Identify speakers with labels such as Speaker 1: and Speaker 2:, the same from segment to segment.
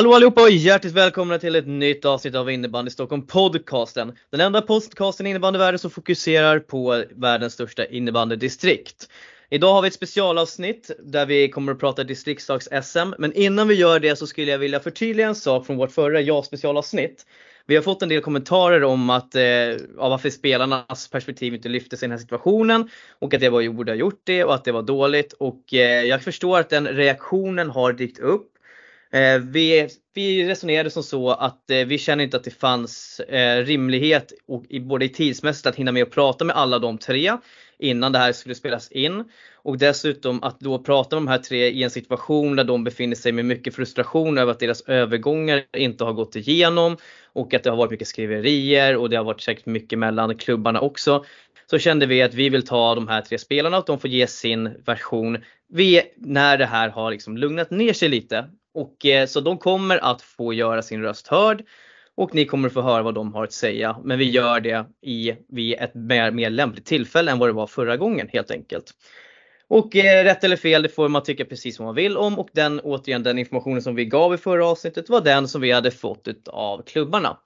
Speaker 1: Hallå allihopa och hjärtligt välkomna till ett nytt avsnitt av Innebandy Stockholm podcasten. Den enda podcasten i innebandyvärlden som fokuserar på världens största innebandydistrikt. Idag har vi ett specialavsnitt där vi kommer att prata distriktslags-SM. Men innan vi gör det så skulle jag vilja förtydliga en sak från vårt förra ja-specialavsnitt. Vi har fått en del kommentarer om att eh, varför spelarnas perspektiv inte lyftes i den här situationen och att det var borde ha gjort det och att det var dåligt. Och eh, jag förstår att den reaktionen har dykt upp. Eh, vi, vi resonerade som så att eh, vi känner inte att det fanns eh, rimlighet och i, både i tidsmässigt att hinna med att prata med alla de tre innan det här skulle spelas in. Och dessutom att då prata med de här tre i en situation där de befinner sig med mycket frustration över att deras övergångar inte har gått igenom och att det har varit mycket skriverier och det har varit säkert mycket mellan klubbarna också. Så kände vi att vi vill ta de här tre spelarna och att de får ge sin version vi, när det här har liksom lugnat ner sig lite. Och, eh, så de kommer att få göra sin röst hörd och ni kommer få höra vad de har att säga. Men vi gör det i, vid ett mer, mer lämpligt tillfälle än vad det var förra gången helt enkelt. Och eh, rätt eller fel, det får man tycka precis vad man vill om och den återigen den informationen som vi gav i förra avsnittet var den som vi hade fått av klubbarna.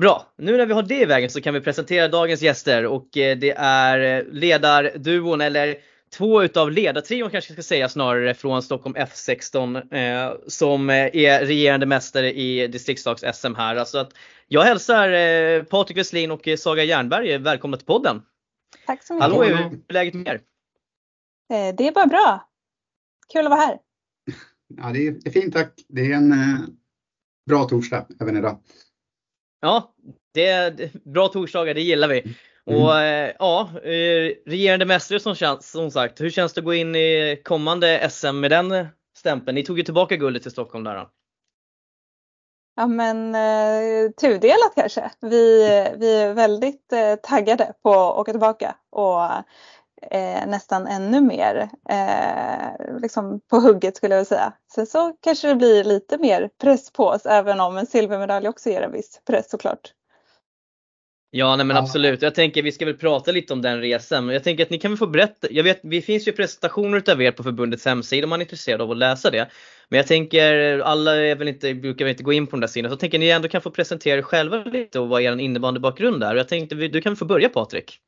Speaker 1: Bra, nu när vi har det i vägen så kan vi presentera dagens gäster och eh, det är eh, ledarduon eller två utav ledartrion kanske jag ska säga snarare från Stockholm F16 eh, som är regerande mästare i distriktslags-SM här. Alltså att jag hälsar eh, Patrik Westlin och Saga Jernberg välkomna till podden.
Speaker 2: Tack så mycket.
Speaker 1: Hallå, hur är läget med er?
Speaker 2: Eh, det är bara bra. Kul att vara här.
Speaker 3: Ja, det är fint tack. Det är en eh, bra torsdag även idag.
Speaker 1: Ja, det är bra torsdagar, det gillar vi. Mm. Och eh, ja, eh, regerande mästare som, som sagt, hur känns det att gå in i kommande SM med den stämpeln? Ni tog ju tillbaka guldet till Stockholm där. Då.
Speaker 2: Ja men eh, tudelat kanske. Vi, vi är väldigt eh, taggade på att åka tillbaka och eh, nästan ännu mer eh, liksom på hugget skulle jag vilja säga. Sen så kanske det blir lite mer press på oss även om en silvermedalj också ger en viss press såklart.
Speaker 1: Ja nej men absolut. Jag tänker vi ska väl prata lite om den resan. Jag tänker att ni kan väl få berätta. Jag vet det finns ju presentationer utav er på förbundets hemsida om man är intresserad av att läsa det. Men jag tänker alla är väl inte, brukar väl inte gå in på de där sidorna. Så jag tänker ni ändå kan få presentera er själva lite och vad er innebandybakgrund är. Jag tänkte du kan få börja Patrik.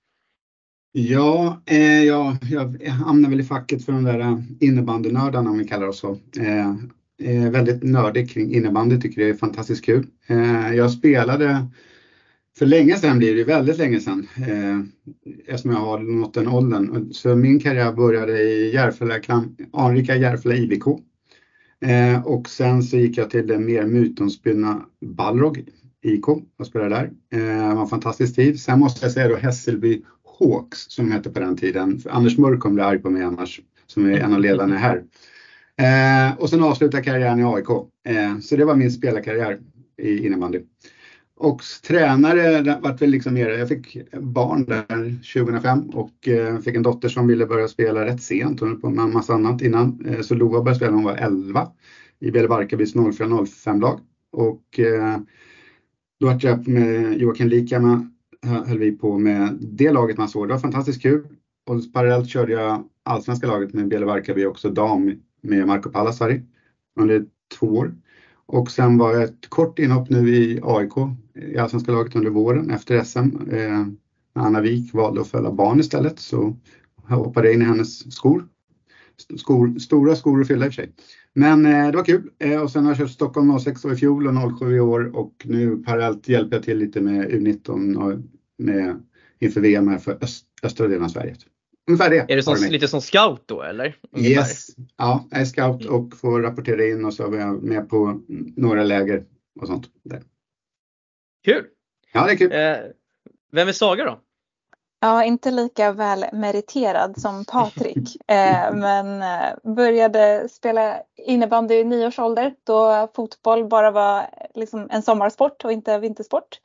Speaker 3: Ja, eh, ja, jag hamnar väl i facket för de där innebandynördarna om vi kallar oss så. Eh, är väldigt nördig kring innebandy, tycker det är fantastiskt kul. Eh, jag spelade för länge sedan blir det väldigt länge sedan eh, eftersom jag har nått den åldern. Så min karriär började i Järfälla, anrika Järfälla IBK. Eh, och sen så gick jag till den mer mytomspunna Balrog IK och spelade där. Eh, det var en fantastisk tid. Sen måste jag säga då Hässelby Hawks som hette på den tiden. För Anders Mörk kommer bli arg på mig annars, som är en av ledarna här. Eh, och sen avslutade karriären i AIK. Eh, så det var min spelarkarriär i innebandy. Och tränare vart väl liksom mer, jag fick barn där 2005 och eh, fick en dotter som ville börja spela rätt sent. Hon höll på med en massa annat innan. Eh, så Lova började spela när hon var 11 i Bele Barkarbys 04-05-lag. Och eh, då vart jag med Joakim Likama höll vi på med det laget man såg. Det var fantastiskt kul. Och parallellt körde jag allsvenska laget med Bele Barkarby också dam med Marco Palasari under två år. Och sen var jag ett kort inhopp nu i AIK, i allsvenska laget under våren efter SM. Eh, Anna Wik valde att följa barn istället så jag hoppade in i hennes skor. skor stora skor att fylla i och för sig. Men eh, det var kul eh, och sen har jag kört Stockholm 06 i fjol och 07 i år och nu parallellt hjälper jag till lite med U19 och med, inför VM här för öst, östra delen av Sverige.
Speaker 1: Ungefär det. Är du som, lite som scout då eller?
Speaker 3: Ungefär. Yes, ja, jag är scout och får rapportera in och så är jag med på några läger och sånt. Där.
Speaker 1: Kul!
Speaker 3: Ja, det är kul. Eh,
Speaker 1: vem är Saga då?
Speaker 2: Ja, inte lika väl meriterad som Patrik. eh, men eh, började spela innebandy i nio års ålder då fotboll bara var liksom en sommarsport och inte vintersport.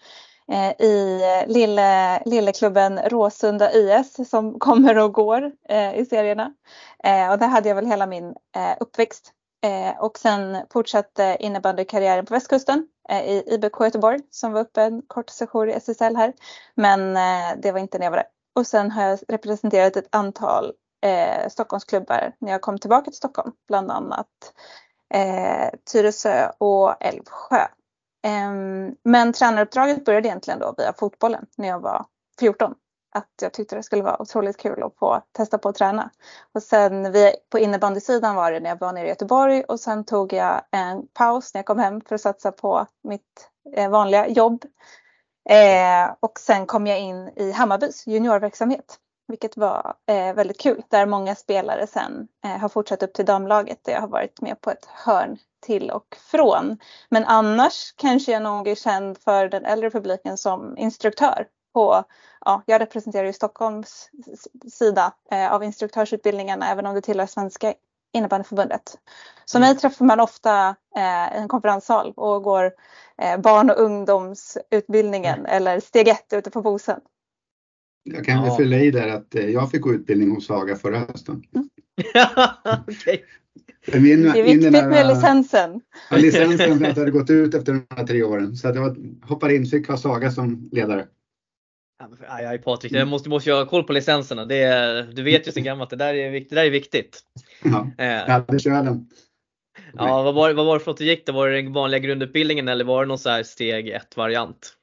Speaker 2: Eh, i lille, lilleklubben Råsunda IS som kommer och går eh, i serierna. Eh, och där hade jag väl hela min uppväxt. Eh, och sen fortsatte innebandykarriären på västkusten eh, i IBK Göteborg som var uppe en kort session i SSL här. Men eh, det var inte när jag var där. Och sen har jag representerat ett antal Stockholmsklubbar när jag kom tillbaka till Stockholm. Bland annat eh, Tyresö och Älvsjö. Eh, men tränaruppdraget började egentligen då via fotbollen när jag var 14 att jag tyckte det skulle vara otroligt kul att få testa på att träna. Och sen vi, på innebandysidan var det när jag var nere i Göteborg och sen tog jag en paus när jag kom hem för att satsa på mitt eh, vanliga jobb. Eh, och sen kom jag in i Hammarbys juniorverksamhet vilket var eh, väldigt kul där många spelare sen eh, har fortsatt upp till damlaget där jag har varit med på ett hörn till och från. Men annars kanske jag nog är känd för den äldre publiken som instruktör på ja, jag representerar ju Stockholms sida eh, av instruktörsutbildningarna även om det tillhör Svenska innebandyförbundet. Så mm. mig träffar man ofta eh, i en konferenssal och går eh, barn och ungdomsutbildningen mm. eller steg ett ute på Bosön.
Speaker 3: Jag kan ja. fylla i där att eh, jag fick gå utbildning hos Saga förra hösten. Mm.
Speaker 2: okay. Min, det är viktigt med licensen.
Speaker 3: Ja, licensen för att jag hade gått ut efter de här tre åren. Så att jag hoppade in, fick ha Saga som ledare.
Speaker 1: Aj, aj Patrik, du måste, måste ju ha koll på licenserna. Det är, du vet ju sen gammalt, det där är, det där är viktigt.
Speaker 3: Ja, eh. jag hade kölen.
Speaker 1: Ja, vad var, vad var det för att du gick då? Var det den vanliga grundutbildningen eller var det någon så här steg 1 variant?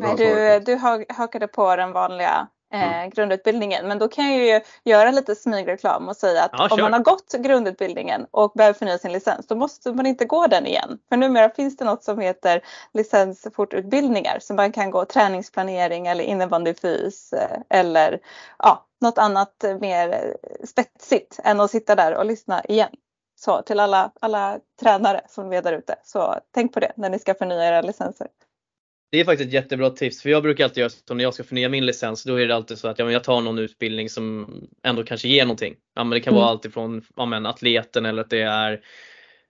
Speaker 2: Nej, du, du hakade på den vanliga eh, grundutbildningen. Men då kan jag ju göra lite smygreklam och säga att ja, om man har gått grundutbildningen och behöver förnya sin licens då måste man inte gå den igen. För numera finns det något som heter licensfortutbildningar så man kan gå träningsplanering eller innebandyfys eh, eller ja, något annat mer spetsigt än att sitta där och lyssna igen. Så till alla, alla tränare som är där ute, så tänk på det när ni ska förnya era licenser.
Speaker 1: Det är faktiskt ett jättebra tips för jag brukar alltid göra så när jag ska förnya min licens då är det alltid så att ja, jag tar någon utbildning som ändå kanske ger någonting. Ja, men det kan mm. vara alltifrån ja, men, atleten eller att det är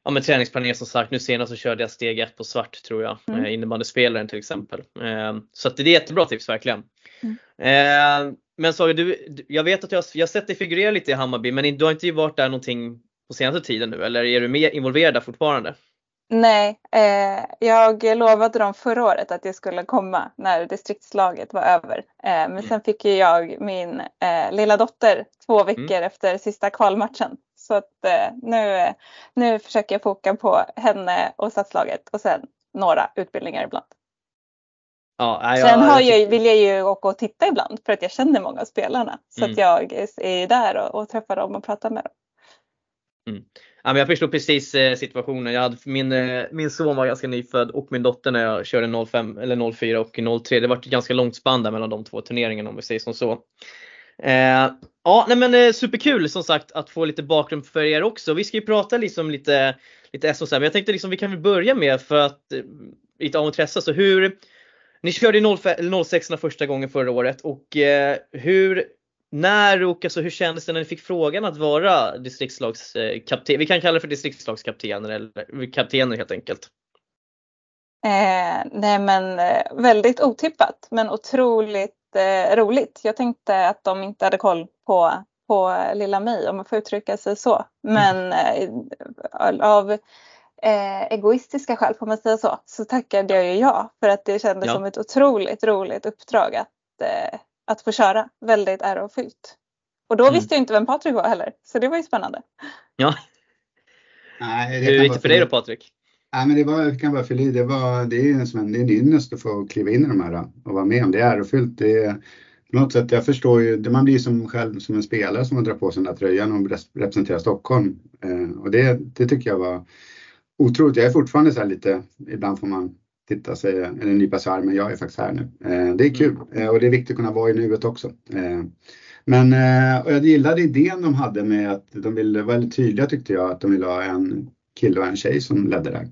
Speaker 1: ja, men, träningsplanering som sagt. Nu senast så körde jag steg 1 på svart tror jag, mm. Eh, innebandyspelaren till exempel. Eh, så det är ett jättebra tips verkligen. Mm. Eh, men Saga, du, jag vet att jag, jag har sett dig figurera lite i Hammarby men du har inte varit där någonting på senaste tiden nu eller är du mer involverad där fortfarande?
Speaker 2: Nej, eh, jag lovade dem förra året att jag skulle komma när distriktslaget var över. Eh, men mm. sen fick ju jag min eh, lilla dotter två mm. veckor mm. efter sista kvalmatchen. Så att eh, nu, nu försöker jag foka på henne och stadslaget och sen några utbildningar ibland. Ja, jag, sen har jag, vill jag ju åka och titta ibland för att jag känner många av spelarna. Så mm. att jag är där och, och träffar dem och pratar med dem.
Speaker 1: Mm. Ja, men jag förstår precis eh, situationen. Jag hade, min, eh, min son var ganska nyfödd och min dotter när jag körde 05, eller 04 och 03. Det var ett ganska långt spann där mellan de två turneringarna om vi säger som så. Eh, ja, nej men eh, superkul som sagt att få lite bakgrund för er också. Vi ska ju prata liksom lite, lite SHC, men jag tänkte liksom vi kan väl börja med för att eh, lite av intresse. Så hur, ni körde ju 06 första gången förra året och eh, hur när och alltså, hur kändes det när ni fick frågan att vara distriktslagskapten? Vi kan kalla det för distriktslagskaptener eller kaptener helt enkelt.
Speaker 2: Eh, nej men eh, väldigt otippat men otroligt eh, roligt. Jag tänkte att de inte hade koll på, på lilla mig om man får uttrycka sig så. Men eh, av eh, egoistiska skäl får man säga så, så tackade jag ju ja för att det kändes ja. som ett otroligt roligt uppdrag att eh, att få köra väldigt ärofyllt. Och då mm. visste jag inte vem Patrik var heller, så det var ju spännande.
Speaker 1: Ja. Nej, Hur gick det för dig då Patrik?
Speaker 3: Nej, men det var, jag kan bara fylla i, det, var, det är som en, det är en ynnest att få kliva in i de här och vara med om. Det är ärofyllt. Det är, på något sätt, jag förstår ju, man blir som själv som en spelare som man drar på sig den där tröjan och representerar Stockholm. Eh, och det, det tycker jag var otroligt. Jag är fortfarande så här lite, ibland får man titta sig, eller nypa sig armen, jag är faktiskt här nu. Eh, det är kul mm. eh, och det är viktigt att kunna vara i nuet också. Eh, men och jag gillade idén de hade med att de ville väldigt tydliga tyckte jag att de ville ha en kille och en tjej som ledde där.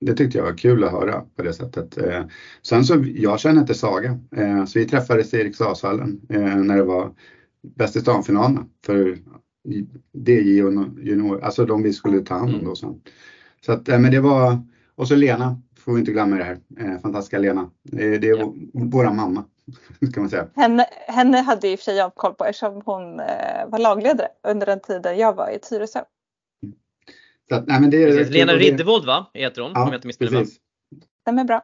Speaker 3: Det tyckte jag var kul att höra på det sättet. Sen så, jag känner inte Saga, så vi träffades i Eriksdalshallen när det var Bäst i stan-finalerna för DJ och junior, alltså de vi skulle ta hand om då sen. Så att, men det var, och så Lena får vi inte glömma det här. Eh, fantastiska Lena. Det är, det är ja. våra mamma. Kan man säga.
Speaker 2: Henne, henne hade i och för sig jag koll på eftersom hon eh, var lagledare under den tiden jag var i Tyresö.
Speaker 1: Så att, nej, men det är, Lena Riddervold va, heter hon? Ja, om jag inte missminner mig.
Speaker 2: Stämmer bra.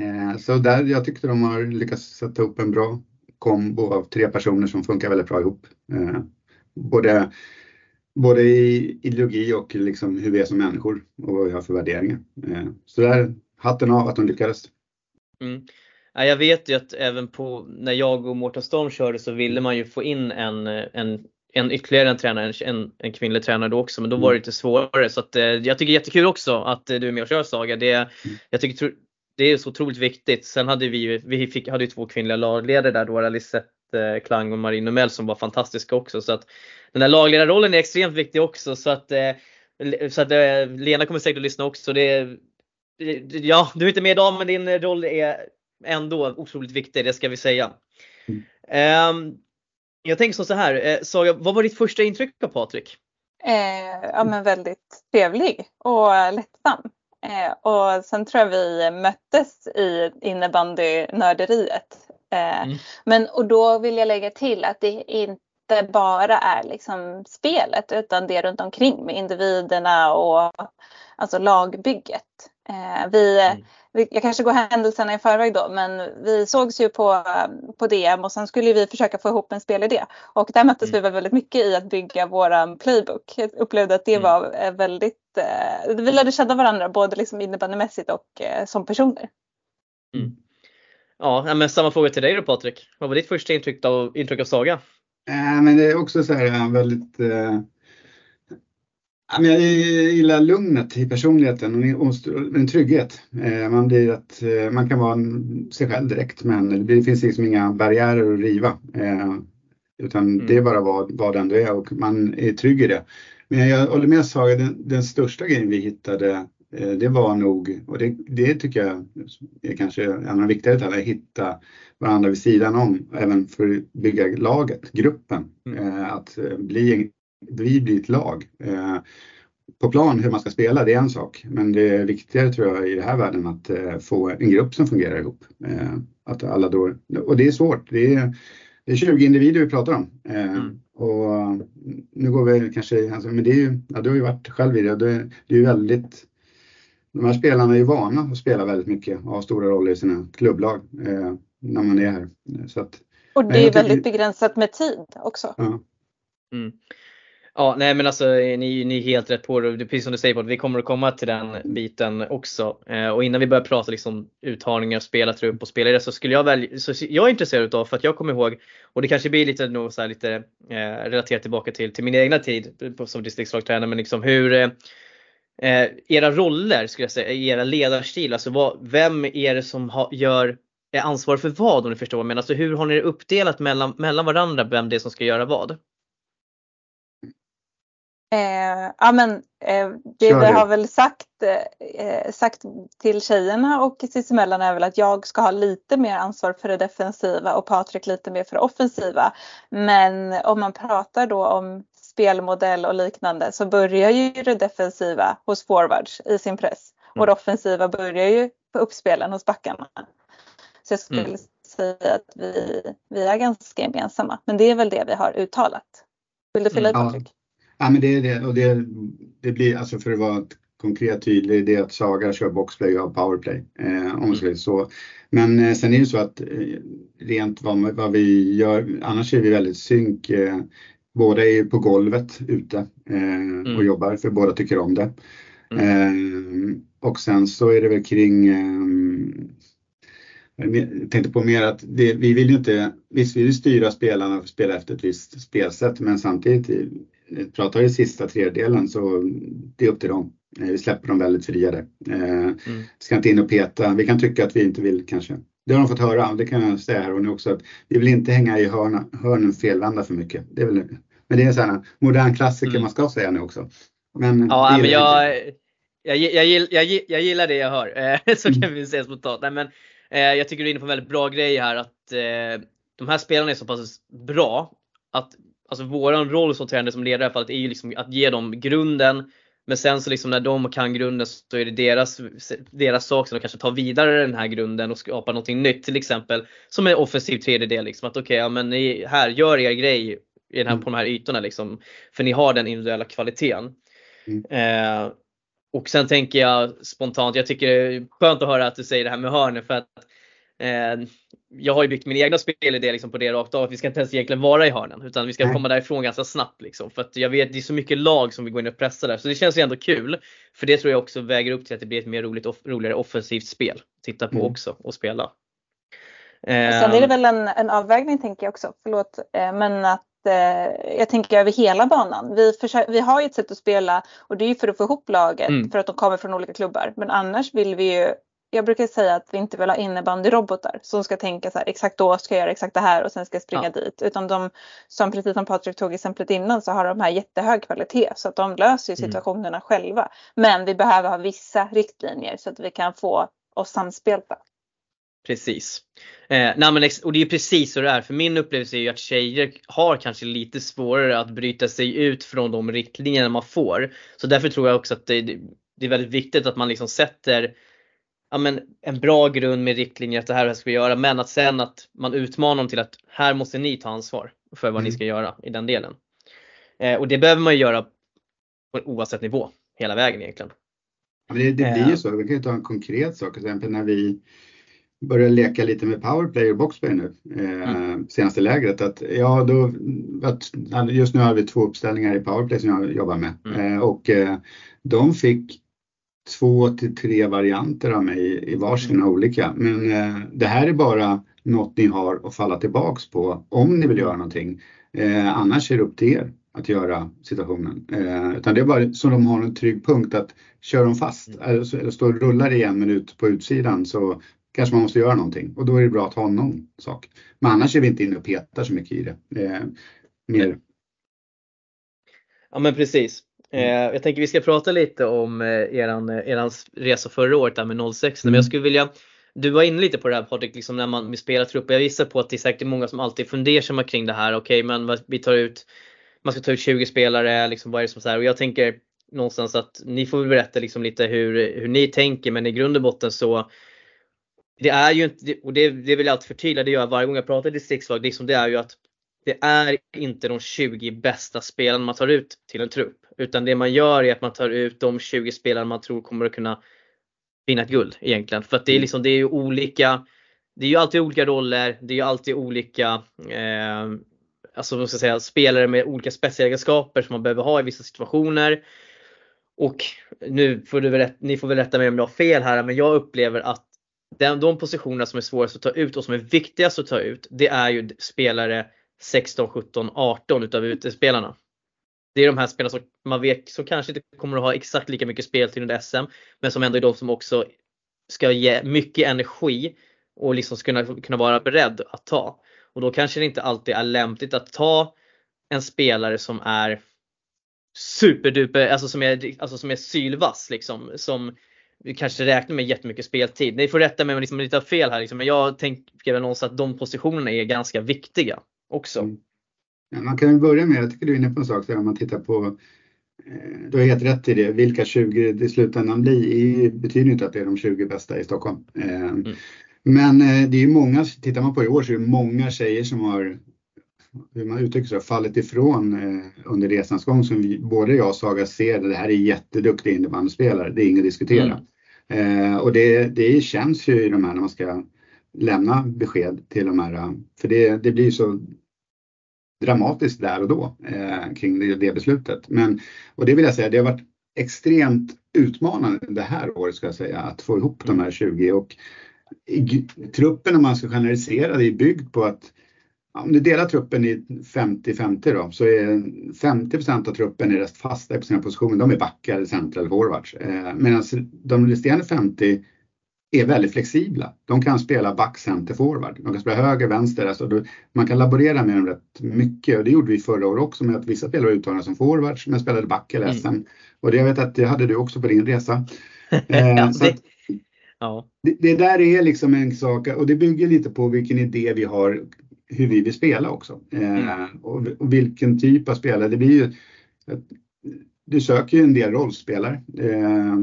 Speaker 3: Eh, så där, jag tyckte de har lyckats sätta upp en bra kombo av tre personer som funkar väldigt bra ihop. Eh, både både i ideologi och liksom hur vi är som människor och vad vi har för värderingar. Eh, så där, hatten av att de lyckades.
Speaker 1: Mm. Ja, jag vet ju att även på när jag och Mårten Storm körde så ville man ju få in en, en, en ytterligare en tränare, en, en kvinnlig tränare då också, men då var det mm. lite svårare. Så att, eh, jag tycker jättekul också att du är med och kör Saga. Det, mm. jag tycker det är så otroligt viktigt. Sen hade vi, vi fick, hade ju två kvinnliga lagledare där då, Lisette eh, Klang och Marie Numell som var fantastiska också. Så att den här lagledarrollen är extremt viktig också. Så att, eh, så att Lena kommer säkert att lyssna också. Det, ja, du är inte med idag men din roll är ändå otroligt viktig, det ska vi säga. Mm. Um, jag tänker så här, eh, Saga, vad var ditt första intryck av Patrik?
Speaker 2: Eh, ja men väldigt trevlig och lättsam. Eh, och sen tror jag vi möttes i innebandynörderiet. Eh, mm. Men och då vill jag lägga till att det inte bara är liksom spelet utan det runt omkring med individerna och alltså lagbygget. Eh, vi, mm. vi, jag kanske går händelserna i förväg då, men vi sågs ju på, på DM och sen skulle vi försöka få ihop en spelidé. Och där möttes mm. vi väldigt mycket i att bygga våran playbook. Jag upplevde att det mm. var eh, väldigt, vi lärde känna varandra både liksom innebandymässigt och som personer.
Speaker 1: Ja, men samma fråga till dig då Patrik. Vad var ditt första intryck av, intryck av Saga?
Speaker 3: Äh, men det är också så här väldigt eh jag gillar lugnet i personligheten och en trygghet. Eh, man, blir att, eh, man kan vara sig själv direkt men det finns liksom inga barriärer att riva. Eh, utan mm. det är bara vad, vad den är och man är trygg i det. Men jag håller med Saga, den, den största grejen vi hittade det var nog, och det, det tycker jag är kanske en av de viktigare detaljerna, att hitta varandra vid sidan om, även för att bygga laget, gruppen. Mm. Att bli vi blir ett lag. Eh, på plan hur man ska spela, det är en sak, men det är viktigare tror jag i den här världen att eh, få en grupp som fungerar ihop. Eh, att alla då, och det är svårt. Det är, det är 20 individer vi pratar om. Mm. Och nu går vi kanske, alltså, men det är ju, ja, du har ju varit själv i det, det, det är ju väldigt de här spelarna är ju vana att spela väldigt mycket och ha stora roller i sina klubblag eh, när man är här. Så att,
Speaker 2: och det är väldigt begränsat med tid också.
Speaker 3: Ja.
Speaker 1: Mm. Ja, nej men alltså ni, ni är helt rätt på det. precis som du säger på vi kommer att komma till den biten också. Eh, och innan vi börjar prata liksom uttagningar, spelartrupp och spelare så skulle jag välja, så jag är intresserad av för att jag kommer ihåg, och det kanske blir lite, nog så lite eh, relaterat tillbaka till, till min egna tid som distriktslagstränare, men liksom hur eh, era roller, skulle jag säga, era ledarstil, alltså vad, vem är det som ha, gör är ansvarig för vad om ni förstår vad jag menar. Alltså hur har ni det uppdelat mellan, mellan varandra, vem det är som ska göra vad?
Speaker 2: Eh, ja men eh, det vi har väl sagt, eh, sagt till tjejerna och sinsemellan är väl att jag ska ha lite mer ansvar för det defensiva och Patrik lite mer för det offensiva. Men om man pratar då om spelmodell och liknande så börjar ju det defensiva hos forwards i sin press och det offensiva börjar ju på uppspelen hos backarna. Så jag skulle mm. säga att vi, vi är ganska gemensamma men det är väl det vi har uttalat. Vill du fylla i mm. Patrik?
Speaker 3: Ja, men det är det och det, det blir alltså för att vara konkret tydlig, det är att Saga kör boxplay och powerplay. Eh, om säger så. Men eh, sen är det så att eh, rent vad, vad, vi gör, annars är vi väldigt synk. Eh, båda är på golvet ute eh, mm. och jobbar för båda tycker om det. Mm. Eh, och sen så är det väl kring jag tänkte på mer att det, vi vill ju inte, visst vi vill styra spelarna för spela efter ett visst spelsätt men samtidigt pratar i sista tredjedelen så det är upp till dem. Eh, vi släpper dem väldigt fria där. Eh, mm. Ska inte in och peta. Vi kan tycka att vi inte vill kanske. Det har de fått höra, det kan jag säga här och nu också. Att vi vill inte hänga i hörna, hörnen felvända för mycket. Det är väl, men det är en sån här modern klassiker mm. man ska säga nu också.
Speaker 1: Men ja, men jag, jag, jag, jag, jag, gillar det jag hör. Eh, så kan mm. vi säga spontant. Nej, men, jag tycker du är inne på en väldigt bra grej här att de här spelarna är så pass bra att alltså våran roll som tränare som ledare i alla fallet är ju liksom att ge dem grunden. Men sen så liksom när de kan grunden så är det deras, deras sak att kanske ta vidare den här grunden och skapa någonting nytt till exempel. Som en offensiv tredjedel liksom. Att okej, okay, ja men ni, här, gör er grej i den här, mm. på de här ytorna liksom. För ni har den individuella kvaliteten. Mm. Eh, och sen tänker jag spontant, jag tycker det är skönt att höra att du säger det här med hörnen för att jag har ju byggt min egna spelidé liksom på det rakt av. Att vi ska inte ens egentligen vara i hörnen utan vi ska
Speaker 3: Nej.
Speaker 1: komma därifrån ganska snabbt. Liksom. För att jag vet det är så mycket lag som vill gå in och pressa där. Så det känns ju ändå kul. För det tror jag också väger upp till att det blir ett mer roligt, off- roligare offensivt spel. Titta på
Speaker 3: Mm.
Speaker 1: också och spela.
Speaker 2: Sen är det
Speaker 1: Eh,
Speaker 2: väl en, en avvägning tänker jag också, förlåt, eh, men att eh, jag tänker över hela banan. Vi, försö- vi har ju ett sätt att spela och det är ju för att få ihop laget
Speaker 1: Mm.
Speaker 2: för att de kommer från olika klubbar. Men annars vill vi ju, jag brukar säga att vi inte vill ha innebandyrobotar som ska tänka så här, exakt då ska jag göra exakt det här och sen ska jag springa
Speaker 1: Ja.
Speaker 2: dit. Utan de, som precis som Patrik tog exemplet innan, så har de här jättehög kvalitet så att de löser
Speaker 1: Mm.
Speaker 2: situationerna själva. Men vi behöver ha vissa riktlinjer så att vi kan få oss samspelta.
Speaker 1: Precis. Eh, nej men och det är precis så det är. För min upplevelse är ju att tjejer har kanske lite svårare att bryta sig ut från de riktlinjerna man får. Så därför tror jag också att det, det är väldigt viktigt att man liksom sätter ja, men en bra grund med riktlinjer att det här ska vi göra. Men att sen att man utmanar dem till att här måste ni ta ansvar för vad ni
Speaker 3: Mm.
Speaker 1: ska göra i den delen. Eh, och det behöver man ju göra på oavsett nivå hela vägen egentligen.
Speaker 3: Men Det, det blir
Speaker 1: Eh.
Speaker 3: ju så. Vi kan ju ta en konkret sak, till exempel när vi började leka lite med powerplay och boxplay nu, eh,
Speaker 1: Mm.
Speaker 3: senaste lägret. Att, ja, då, att, just nu har vi två uppställningar i powerplay som jag jobbar med
Speaker 1: Mm.
Speaker 3: eh, och eh, de fick två till tre varianter av mig i varsina
Speaker 1: Mm.
Speaker 3: olika. Men eh, det här är bara något ni har att falla tillbaks på om ni vill göra någonting. Eh, annars är det upp till er att göra situationen. Eh, utan det är bara så de har en trygg punkt att kör de fast
Speaker 1: Mm.
Speaker 3: eller, eller står och rullar i en minut på utsidan så kanske man måste göra någonting och då är det bra att ha någon sak. Men annars är vi inte inne och petar så mycket i det. Eh, mer,
Speaker 1: Ja men precis.
Speaker 3: Mm.
Speaker 1: Eh, jag tänker vi ska prata lite om eh, eran, eh, eran resa förra året där med 06. Men
Speaker 3: Mm.
Speaker 1: jag skulle vilja, du var inne lite på det här Patrik, liksom när man spelar trupper. Jag gissar på att det är säkert många som alltid är fundersamma kring det här. Okej men vad- vi tar ut, man ska ta ut 20 spelare, liksom, vad är det som så här? Och jag tänker någonstans att ni får väl berätta liksom lite hur, hur ni tänker men i grund och botten så det är ju inte, och det, det vill jag alltid förtydliga, det gör jag varje gång jag pratar distriktslag, liksom det är ju att det är inte de 20 bästa spelarna man tar ut till en trupp. Utan det man gör är att man tar ut de 20 spelarna man tror kommer att kunna vinna ett guld egentligen. För att det är
Speaker 3: Mm.
Speaker 1: liksom, det är ju olika, det är ju alltid olika roller, det är ju alltid olika eh, alltså vad ska jag säga, spelare med olika spetsegenskaper som man behöver ha i vissa situationer. Och nu får du väl, ni får väl rätta mig om jag har fel här, men jag upplever att den, de positionerna som är svårast att ta ut och som är viktigast att ta ut, det är ju spelare 16, 17, 18 utav utespelarna. Det är de här spelarna som man vet som kanske inte kommer att ha exakt lika mycket speltid under SM, men som ändå är de som också ska ge mycket energi och liksom ska kunna, kunna vara beredd att ta. Och då kanske det inte alltid är lämpligt att ta en spelare som är superduper, alltså som är, alltså som är sylvass liksom. Som vi kanske räknar med jättemycket speltid. Ni får rätta mig om liksom, jag har fel här liksom, men jag tänker väl någonstans att de positionerna är ganska viktiga också.
Speaker 3: Mm. Man kan börja med, jag tycker du är inne på en sak där om man tittar på eh, du har helt rätt i det. Vilka 20 det i slutändan blir betyder inte att det är de 20 bästa i Stockholm. Eh, Men eh, det är ju många, tittar man på i år så är det många tjejer som har, hur man uttrycker sig, fallit ifrån under resans gång som vi, både jag och Saga ser det här är jätteduktiga innebandyspelare, det är inget att diskutera. Eh, och det, det känns ju i de här när man ska lämna besked till de här, för det, det blir så dramatiskt där och då eh, kring det, det beslutet. Men, och det vill jag säga, det har varit extremt utmanande det här året ska jag säga att få ihop de här 20 och i, truppen om man ska generalisera det är byggd på att om du delar truppen i 50-50 då så är 50% av truppen är rätt fasta på sina positioner. De är backar, center eller forwards. Eh, Medan de resterande 50 är väldigt flexibla. De kan spela back, center, forward. De kan spela höger, vänster. Alltså man kan laborera med dem rätt mycket och det gjorde vi förra året också med att vissa spelare uttagna som forwards men spelade back eller
Speaker 1: Mm.
Speaker 3: SM. Och det jag vet att det hade du också på din resa. Eh, så
Speaker 1: det,
Speaker 3: att-
Speaker 1: ja.
Speaker 3: det, det där är liksom en sak och det bygger lite på vilken idé vi har hur vi vill spela också. Eh,
Speaker 1: Mm.
Speaker 3: och, och vilken typ av spelare. Det blir ju, du söker ju en del rollspelare. Eh,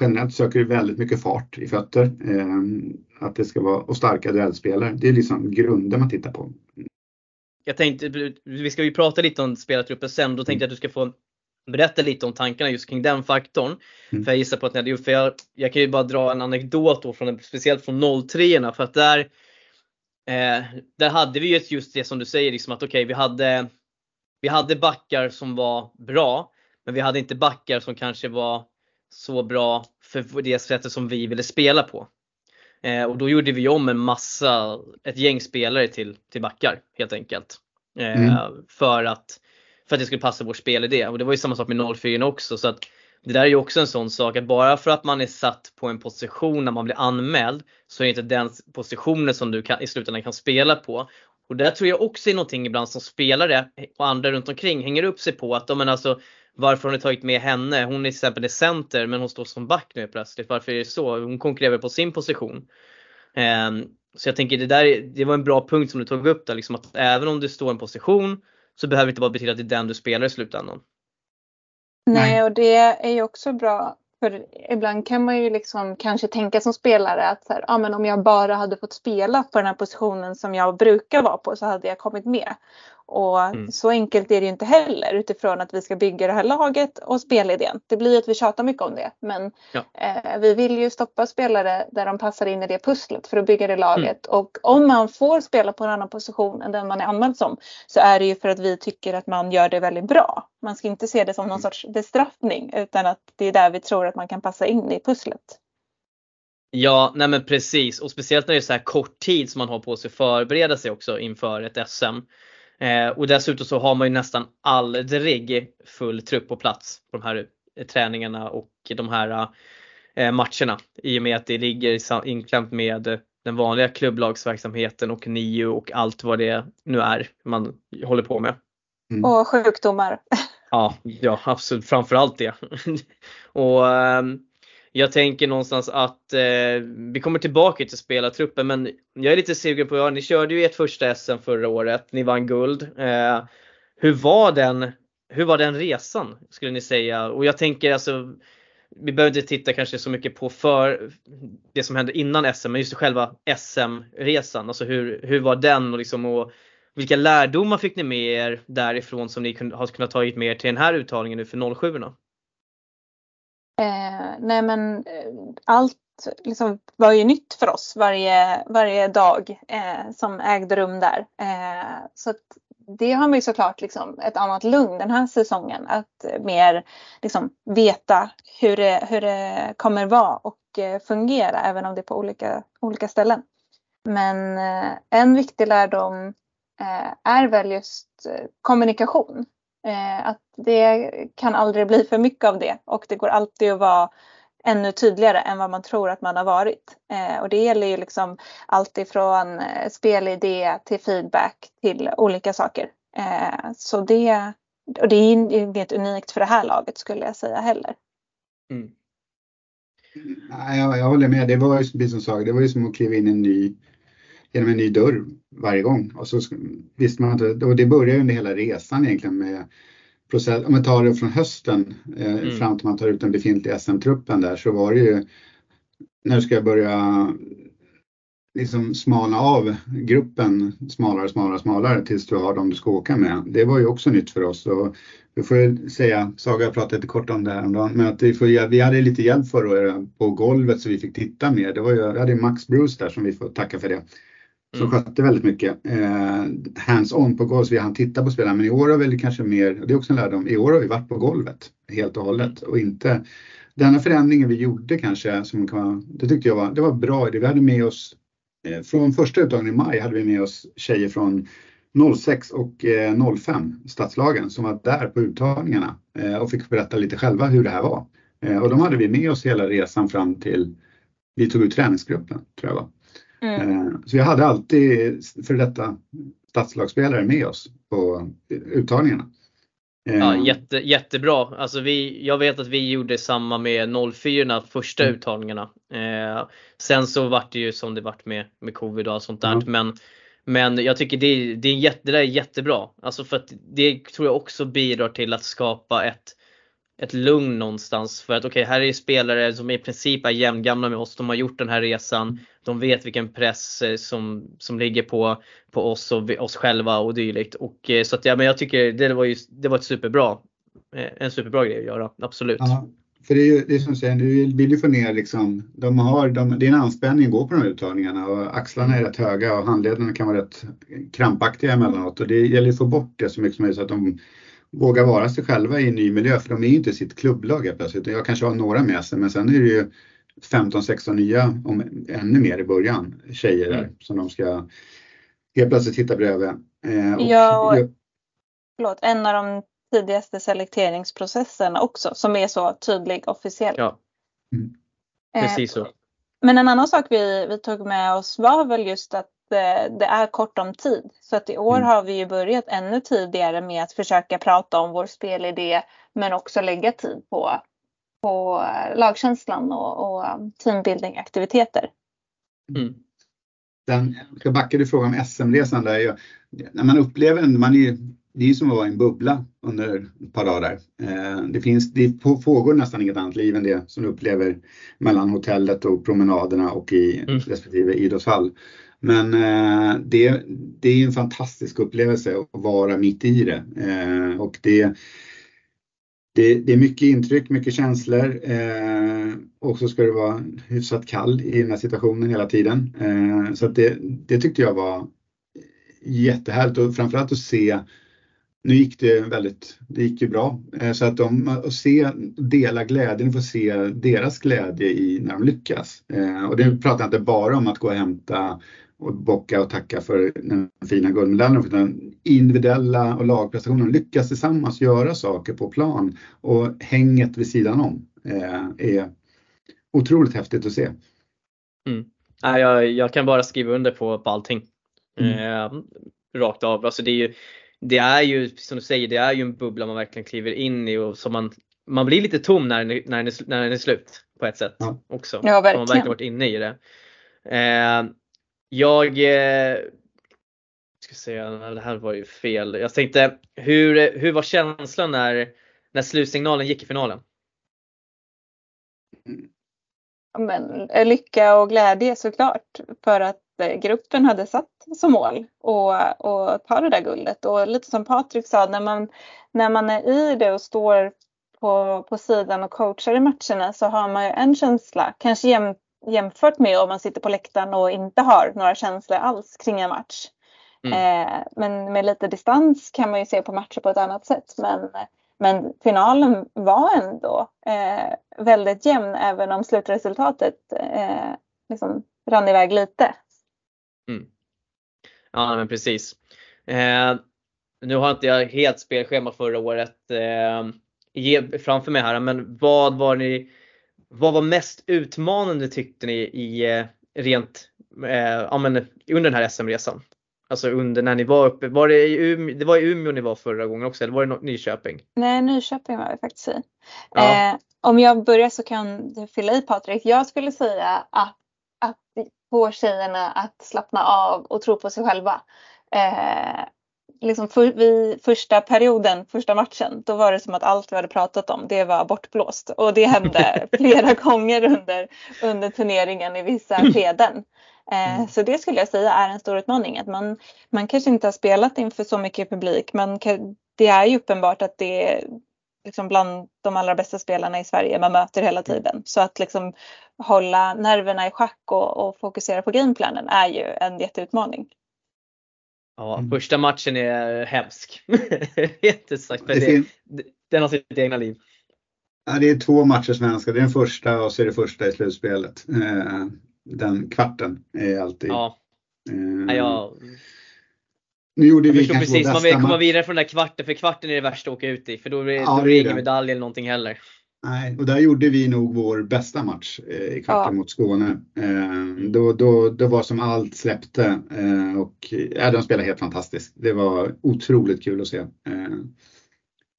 Speaker 3: generellt söker du väldigt mycket fart i fötter. Eh, att det ska vara, och starka duellspelare. Det är liksom grunden man tittar på.
Speaker 1: Jag tänkte, vi ska ju prata lite om spelartruppen sen, då tänkte jag att du ska få berätta lite om tankarna just kring den faktorn. Mm. För jag gissar på att ni hade gjort, för jag, jag kan ju bara dra en anekdot då, från, speciellt från 03 för att där, eh, där hade vi ju just det som du säger, liksom att okej okay, vi hade vi hade backar som var bra, men vi hade inte backar som kanske var så bra för det sättet som vi ville spela på. Eh, och då gjorde vi om en massa, ett gäng spelare till, till backar helt enkelt. Eh, mm. för, att, för att det skulle passa vår spelidé. Och det var ju samma sak med 04 också. Så att det där är ju också en sån sak att bara för att man är satt på en position när man blir anmäld så är det inte den positionen som du kan, i slutändan kan spela på. Och där tror jag också är någonting ibland som spelare och andra runt omkring hänger upp sig på att men alltså, varför har ni tagit med henne? Hon är till exempel är center men hon står som back nu plötsligt. Varför är det så? Hon konkurrerar på sin position. Um, så jag tänker det där det var en bra punkt som du tog upp där, liksom att även om du står i en position så behöver det inte bara betyda att det är den du spelar i slutändan.
Speaker 2: Nej, och det är ju också bra för ibland kan man ju liksom kanske tänka som spelare att så här, ah, men om jag bara hade fått spela på den här positionen som jag brukar vara på så hade jag kommit med. Och mm. så enkelt är det ju inte heller utifrån att vi ska bygga det här laget och spelidén. Det blir att vi tjatar mycket om det men ja. eh, vi vill ju stoppa spelare där de passar in i det pusslet för att bygga det laget. Mm. Och om man får spela på en annan position än den man är anmäld som så är det ju för att vi tycker att man gör det väldigt bra. Man ska inte se det som någon mm. sorts bestraffning utan att det är där vi tror att man kan passa in i pusslet.
Speaker 1: Ja, nej men precis och speciellt när det är så här kort tid som man har på sig att förbereda sig också inför ett SM. Eh, och dessutom så har man ju nästan aldrig full trupp på plats på de här eh, träningarna och de här eh, matcherna i och med att det ligger inklämt med den vanliga klubblagsverksamheten och NIU och allt vad det nu är man håller på med.
Speaker 2: Mm. Och sjukdomar.
Speaker 1: Ja, ja absolut, framförallt det. och ehm, jag tänker någonstans att eh, vi kommer tillbaka till spelartruppen men jag är lite sugen på, ja, ni körde ju ert första SM förra året, ni vann guld. Eh, hur, var den, hur var den resan skulle ni säga? Och jag tänker alltså, vi behöver inte titta kanske så mycket på för det som hände innan SM, men just själva SM-resan. Alltså hur, hur var den och, liksom, och vilka lärdomar fick ni med er därifrån som ni har kunnat ta med er till den här uttagningen nu för 07 -orna?
Speaker 2: Eh, nej men eh, allt liksom var ju nytt för oss varje, varje dag eh, som ägde rum där. Eh, så det har man ju såklart liksom ett annat lugn den här säsongen. Att eh, mer liksom veta hur det, hur det kommer vara och eh, fungera även om det är på olika, olika ställen. Men en viktig lärdom är väl just kommunikation. Eh, att det kan aldrig bli för mycket av det och det går alltid att vara ännu tydligare än vad man tror att man har varit. Eh, och det gäller ju liksom allt ifrån eh, spelidé till feedback till olika saker. Eh, så det, och det är inget unikt för det här laget skulle jag säga heller. Mm.
Speaker 3: Jag, jag håller med, det var ju precis som Saga, det var ju som att kliva in i en ny genom en ny dörr varje gång. Och så visste man inte, och det börjar under hela resan egentligen med process, om man tar det från hösten eh, mm. fram till man tar ut den befintliga SM-truppen där så var det ju när ska börja liksom smalna av gruppen smalare, smalare, smalare tills du har dem du ska åka med. Det var ju också nytt för oss och vi får ju säga, Saga pratade lite kort om det här om men att vi, får, vi hade lite hjälp förra året på golvet så vi fick titta mer. Det var ju, vi hade Max Bruce där som vi får tacka för det som mm. skötte väldigt mycket eh, hands-on på golvet. Vi hann titta på spelarna. Men i år har vi kanske mer, det är också en lärdom, i år har vi varit på golvet helt och hållet och inte denna förändringen vi gjorde kanske, som kan, det tyckte jag var, det var bra. Vi hade med oss, eh, från första uttagningen i maj hade vi med oss tjejer från 06 och eh, 05 stadslagen som var där på uttagningarna eh, och fick berätta lite själva hur det här var. Eh, och de hade vi med oss hela resan fram till vi tog ut träningsgruppen tror jag var. Mm. Eh, så vi hade alltid för detta stadslagsspelare med oss på uttagningarna.
Speaker 1: Ja, eh, jätte, jättebra. Alltså vi, jag vet att vi gjorde samma med 04 första mm. uttagningarna. Eh, sen så vart det ju som det vart med, med covid och allt sånt där. Mm. Men, men jag tycker det, det, är jätte, det där är jättebra. Alltså för att det tror jag också bidrar till att skapa ett ett lugn någonstans för att okej, okay, här är spelare som i princip är jämngamla med oss. De har gjort den här resan. De vet vilken press eh, som, som ligger på, på oss och oss själva och dylikt. Och, eh, så att, ja, men jag tycker det var, ju, det var ett superbra eh, en superbra grej att göra, absolut.
Speaker 3: Aha. för det är ju det är som du säger, du vill ju få ner liksom, de har, de, det är en anspänning att gå på de här uttagningarna och axlarna är rätt höga och handlederna kan vara rätt krampaktiga emellanåt och det gäller att få bort det så mycket som möjligt så att de vågar vara sig själva i en ny miljö för de är ju inte sitt klubblag plötsligt. Jag kanske har några med sig men sen är det ju 15-16 nya, om ännu mer i början, tjejer där mm. som de ska helt plötsligt hitta bredvid.
Speaker 2: Eh, och, ja, och, förlåt, en av de tidigaste selekteringsprocesserna också som är så tydlig officiellt.
Speaker 1: Ja, mm. precis så.
Speaker 2: Men en annan sak vi, vi tog med oss var väl just att eh, det är kort om tid. Så att i år mm. har vi ju börjat ännu tidigare med att försöka prata om vår spelidé men också lägga tid på, på lagkänslan och, och teambuilding aktiviteter.
Speaker 3: Mm. Den, jag ska backa till frågan om SM-resan där. när man upplever, man är det är som att vara i en bubbla under ett par dagar. Eh, det, finns, det pågår nästan inget annat liv än det som du upplever mellan hotellet och promenaderna och i mm. respektive idrottshall. Men eh, det, det är en fantastisk upplevelse att vara mitt i det. Eh, och det, det, det, är mycket intryck, mycket känslor eh, och så ska det vara hyfsat kall i den här situationen hela tiden. Eh, så det, det tyckte jag var jättehärligt och framförallt att se nu gick det väldigt, det gick ju bra. Eh, så att de, att se, dela glädjen, få se deras glädje i när de lyckas. Eh, och det pratar jag inte bara om att gå och hämta och bocka och tacka för den fina guldmedaljen utan individuella och lagprestationer. Lyckas tillsammans göra saker på plan och hänget vid sidan om eh, är otroligt häftigt att se.
Speaker 1: Mm. Jag, jag kan bara skriva under på, på allting. Mm. Eh, rakt av. Alltså det är ju, det är ju som du säger, det är ju en bubbla man verkligen kliver in i och som man, man blir lite tom när den, när den, är, när den är slut på ett sätt ja. också.
Speaker 2: Ja, verkligen.
Speaker 1: Man verkligen varit inne i det. Eh, jag eh, ska säga, det här var ju fel. Jag tänkte, hur, hur var känslan när, när slutsignalen gick i finalen?
Speaker 2: Men, eh, lycka och glädje såklart för att eh, gruppen hade satt som mål och, och ta det där guldet. Och lite som Patrik sa, när man, när man är i det och står på, på sidan och coachar i matcherna så har man ju en känsla, kanske jämt jämfört med om man sitter på läktaren och inte har några känslor alls kring en match. Mm. Eh, men med lite distans kan man ju se på matcher på ett annat sätt. Men, men finalen var ändå eh, väldigt jämn även om slutresultatet eh, liksom rann iväg lite.
Speaker 1: Mm. Ja men precis. Eh, nu har inte jag helt spelschema förra året eh, framför mig här men vad var ni vad var mest utmanande tyckte ni i eh, rent eh, ja, men under den här SM-resan? Alltså under när ni var uppe, var det i Umeå, det var i Umeå ni var förra gången också eller var det Nyköping?
Speaker 2: Nej Nyköping var vi faktiskt i. Ja. Eh, om jag börjar så kan du fylla i Patrik. Jag skulle säga att få tjejerna att slappna av och tro på sig själva. Eh, liksom för, vid första perioden, första matchen, då var det som att allt vi hade pratat om, det var bortblåst. Och det hände flera gånger under, under turneringen i vissa skeden. Eh, mm. så det skulle jag säga är en stor utmaning. Att man, man kanske inte har spelat inför så mycket publik men det är ju uppenbart att det, liksom bland de allra bästa spelarna i Sverige man möter hela tiden. Så att liksom hålla nerverna i schack och, och fokusera på gameplanen är ju en jätteutmaning.
Speaker 1: Ja, mm. första matchen är hemsk. Rent sagt. Det, det, den har sitt egna liv.
Speaker 3: Ja, det är två matcher svenska. Det är den första och så är det första i slutspelet. Eh, den kvarten är alltid.
Speaker 1: Ja. Eh, ja,
Speaker 3: nu gjorde jag vi kanske
Speaker 1: precis, man vill komma vidare från den där kvarten, för kvarten är det värsta att åka ut i. För då, ja, då blir det ingen medalj eller någonting heller.
Speaker 3: Nej, och där gjorde vi nog vår bästa match eh, i kvarten ja. mot Skåne. Eh, då, då, då var som allt släppte eh, och ja, de spelade helt fantastiskt. Det var otroligt kul att se. Eh,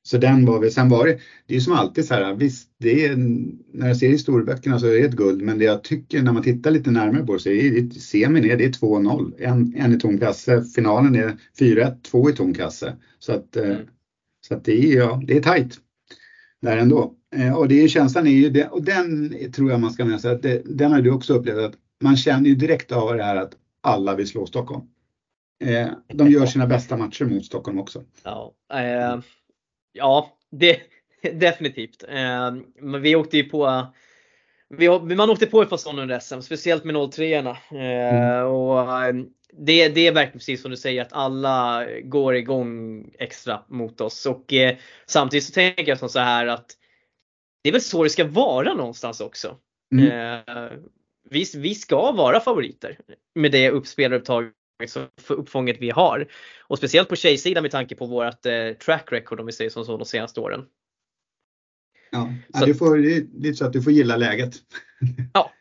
Speaker 3: så den var vi, sen var det, det är som alltid så här, visst, det är, när jag ser historieböckerna så är det ett guld, men det jag tycker när man tittar lite närmare på det så är det, semin är det är 2-0, en, en i tom kasse, finalen är 4-1, två i tom kasse. Så att, eh, mm. så att det är, ja, det är tajt där ändå. Eh, och det är känslan är ju det, och den tror jag man ska med sig, att det, den har du också upplevt, att man känner ju direkt av det här att alla vill slå Stockholm. Eh, de gör sina bästa matcher mot Stockholm också.
Speaker 1: Ja, eh, Ja, det, definitivt. Eh, vi åkte ju på vi, man åkte på ett par sådana under SM, speciellt med 03 erna eh, mm. och eh, det, det är verkligen precis som du säger att alla går igång extra mot oss. Och samtidigt så tänker jag som så här att det är väl så det ska vara någonstans också. Mm. Eh, vi, vi ska vara favoriter med det uppspelarupptaget för uppfånget vi har. Och speciellt på tjejsidan med tanke på vårt eh, track record om vi säger som så de senaste åren.
Speaker 3: Ja, så, du får, det är lite så att du får gilla läget.
Speaker 1: Ja.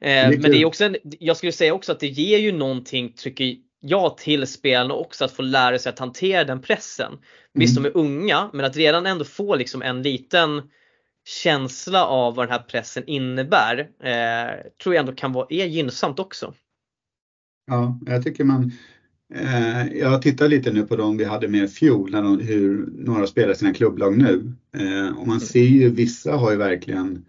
Speaker 1: Eh, men det är också en, jag skulle säga också att det ger ju någonting, tycker jag, till spelarna också att få lära sig att hantera den pressen. Visst, mm. de är unga, men att redan ändå få liksom en liten känsla av vad den här pressen innebär eh, tror jag ändå kan vara, är gynnsamt också.
Speaker 3: Ja, jag tycker man eh, jag tittar lite nu på dem vi hade med i fjol, när de, hur några spelar sina klubblag nu. Eh, och man mm. ser ju, vissa har ju verkligen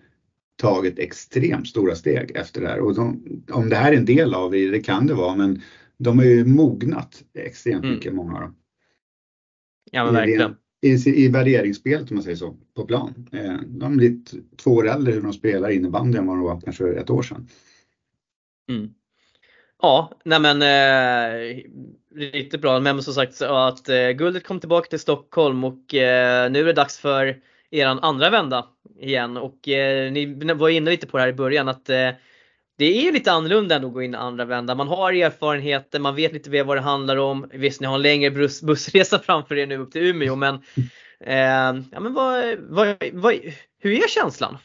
Speaker 3: tagit extremt stora steg efter det här. Och de, om det här är en del av det, det kan det vara, men de har ju mognat extremt mm. mycket, många av dem.
Speaker 1: Ja men verkligen
Speaker 3: i, i värderingsspelet om man säger så, på plan. Eh, de har blivit två år äldre hur de spelar innebandy än vad de var kanske ett år sedan.
Speaker 1: Mm. Ja, nej men eh, riktigt bra. Men som sagt att eh, guldet kom tillbaka till Stockholm och eh, nu är det dags för eran andra vända igen. Och eh, ni var inne lite på det här i början att eh, det är lite annorlunda än att gå in andra vändan. Man har erfarenheter, man vet lite mer vad det handlar om. Visst, ni har en längre buss, bussresa framför er nu upp till Umeå, men, eh, ja, men vad, vad, vad, hur är känslan?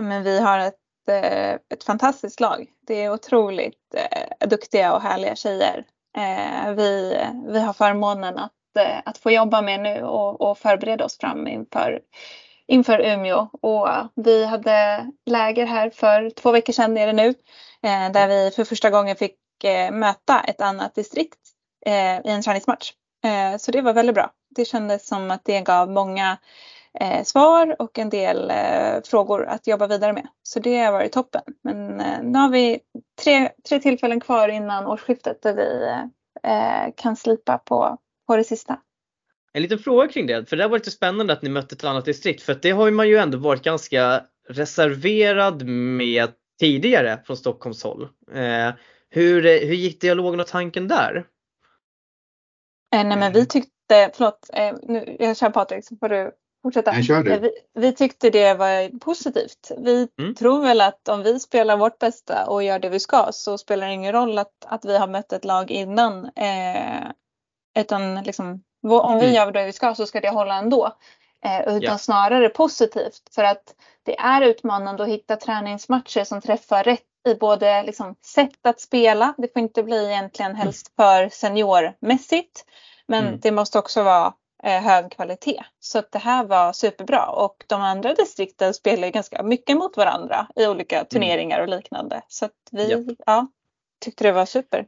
Speaker 2: men vi har ett, eh, ett fantastiskt lag. Det är otroligt eh, duktiga och härliga tjejer. Eh, vi, vi har förmånen att, att få jobba med nu och, och förbereda oss fram inför inför Umeå och vi hade läger här för två veckor sedan är det nu eh, där vi för första gången fick eh, möta ett annat distrikt eh, i en träningsmatch. Eh, så det var väldigt bra. Det kändes som att det gav många eh, svar och en del eh, frågor att jobba vidare med. Så det har varit toppen. Men nu har vi tre, tre tillfällen kvar innan årsskiftet där vi kan slipa på, på det sista.
Speaker 1: En liten fråga kring det, för det var lite spännande att ni mötte ett annat distrikt för det har man ju ändå varit ganska reserverad med tidigare från Stockholms håll. Eh, hur, hur gick dialogen och tanken där?
Speaker 2: Eh, nej men vi tyckte, förlåt, eh, nu, jag kör Patrik så får du fortsätta.
Speaker 3: Nej, kör du.
Speaker 2: Eh, vi, vi, tyckte det var positivt. Vi mm. tror väl att om vi spelar vårt bästa och gör det vi ska så spelar det ingen roll att, att vi har mött ett lag innan. Eh, utan liksom om vi mm. gör det vi ska så ska det hålla ändå. Eh, utan yeah. snarare positivt för att det är utmanande att hitta träningsmatcher som träffar rätt i både liksom, sätt att spela. Det får inte bli egentligen mm. helst för seniormässigt. Men mm. det måste också vara eh, hög kvalitet. Så det här var superbra och de andra distrikten spelar ganska mycket mot varandra i olika mm. turneringar och liknande. Så vi yeah. ja, tyckte det var super.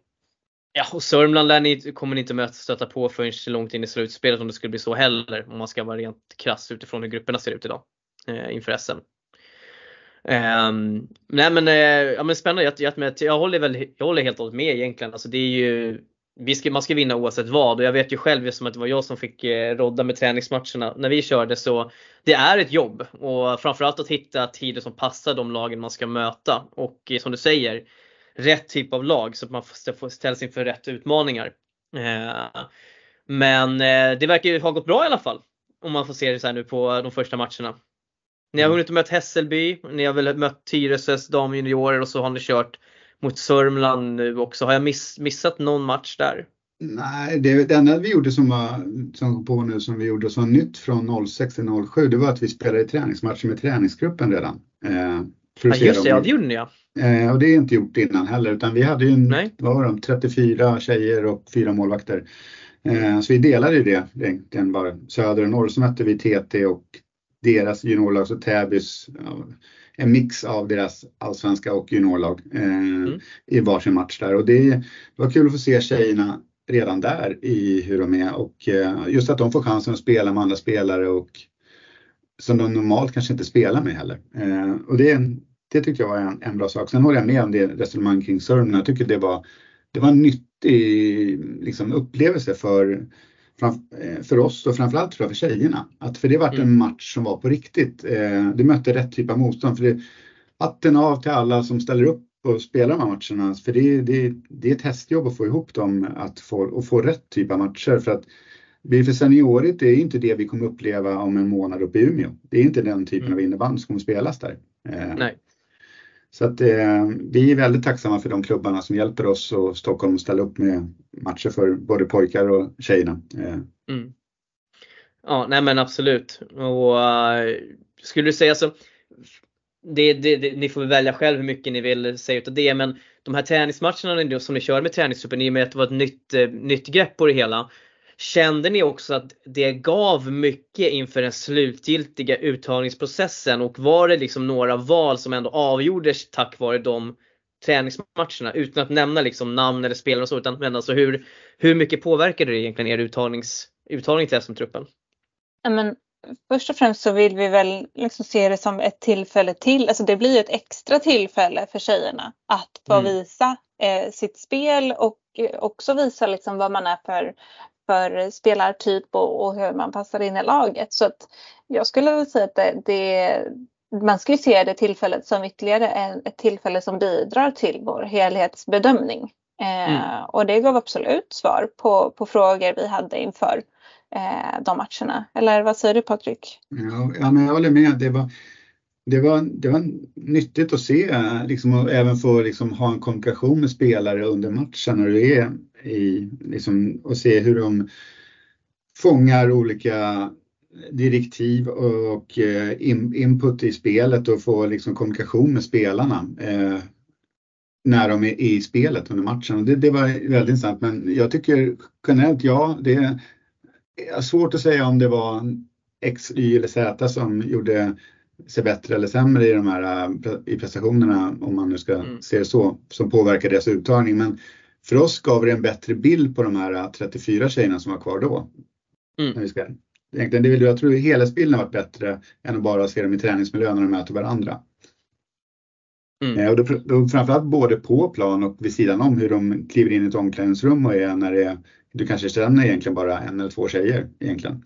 Speaker 1: Ja, och Sörmland lär ni, kommer ni inte möta stöta på förrän långt in i slutspelet om det skulle bli så heller. Om man ska vara rent krass utifrån hur grupperna ser ut idag eh, inför SM. Um, ehm, nej men, eh, ja, men spännande, jag, jag, jag, håller väl, jag håller helt och hållet med egentligen. Alltså det är ju, vi ska, man ska vinna oavsett vad och jag vet ju själv som att det var jag som fick eh, rodda med träningsmatcherna när vi körde så det är ett jobb och framförallt att hitta tider som passar de lagen man ska möta och eh, som du säger rätt typ av lag så att man ställs inför rätt utmaningar. Eh, men eh, det verkar ju ha gått bra i alla fall. Om man får se det så här nu på de första matcherna. Ni har mm. hunnit mött Hässelby, ni har väl mött Tyresös damjuniorer och så har ni kört mot Sörmland nu också. Har jag miss, missat någon match där?
Speaker 3: Nej, det, det enda vi gjorde som var som på nu som vi gjorde som nytt från 06 till 07 det var att vi spelade träningsmatcher med träningsgruppen redan.
Speaker 1: Eh, ja just det, ja det gjorde ni ja.
Speaker 3: Eh, och det är inte gjort innan heller utan vi hade ju en, vad var de, 34 tjejer och fyra målvakter. Eh, så vi delade ju det egentligen bara söder och norr. Så mötte vi TT och deras juniorlag, så Täbys, en mix av deras allsvenska och juniorlag eh, mm. i varsin match där. Och det, det var kul att få se tjejerna redan där i hur de är och eh, just att de får chansen att spela med andra spelare och som de normalt kanske inte spelar med heller. Eh, och det det tyckte jag var en, en bra sak. Sen håller jag med om det resonemang kring Sörmland. Jag tycker det var, det var en nyttig liksom, upplevelse för eh, för oss och framförallt tror jag för tjejerna. Att för det var mm. en match som var på riktigt. Eh, det mötte rätt typ av motstånd. För det, hatten av till alla som ställer upp och spelar de här matcherna. För det, det, det är ett hästjobb att få ihop dem att få, och få rätt typ av matcher. För att seniorigt det är inte det vi kommer uppleva om en månad uppe i Umeå. Det är inte den typen mm. av innebandy som kommer spelas där.
Speaker 1: Nej.
Speaker 3: Så att eh, vi är väldigt tacksamma för de klubbarna som hjälper oss och Stockholm att ställa upp med matcher för både pojkar och tjejerna. Eh.
Speaker 1: Mm. Ja, nej men absolut. Och uh, skulle du säga så, det, det, det, ni får välja själv hur mycket ni vill säga utav det, men de här träningsmatcherna som ni kör med träningsgruppen, i och med att det var ett nytt, uh, nytt grepp på det hela. Kände ni också att det gav mycket inför den slutgiltiga uttagningsprocessen och var det liksom några val som ändå avgjordes tack vare de träningsmatcherna utan att nämna liksom namn eller spelare och så utan men alltså hur, hur mycket påverkade det egentligen er uttagnings, uttagning till SM-truppen?
Speaker 2: men, först och främst så vill vi väl liksom se det som ett tillfälle till, alltså det blir ett extra tillfälle för tjejerna att få mm. visa eh, sitt spel och också visa liksom vad man är för, för spelartyp och, och, hur man passar in i laget. Så att jag skulle vilja säga att det, det, man ska se det tillfället som ytterligare ett tillfälle som bidrar till vår helhetsbedömning. Eh, mm. och det gav absolut svar på, på frågor vi hade inför eh, de matcherna. Eller vad säger du Patrik?
Speaker 3: Ja, ja men jag håller med. Det var, det var, det var nyttigt att se liksom, och även få liksom, ha en kommunikation med spelare under matchen och det är i, liksom, och se hur de fångar olika direktiv och eh, input i spelet och få liksom, kommunikation med spelarna eh, när de är i spelet under matchen. Det, det var väldigt intressant men jag tycker generellt ja, det är svårt att säga om det var X, Y eller Z som gjorde sig bättre eller sämre i de här i prestationerna om man nu ska mm. se det så, som påverkar deras uttagning. Men för oss gav det en bättre bild på de här 34 äh, tjejerna som var kvar då. Mm. När vi ska, egentligen, det vill, jag tror helhetsbilden har varit bättre än att bara se dem i träningsmiljö när de möter varandra. Mm. Eh, och då, då, framförallt både på plan och vid sidan om hur de kliver in i ett omklädningsrum och är när det är, du kanske känner egentligen bara en eller två tjejer egentligen.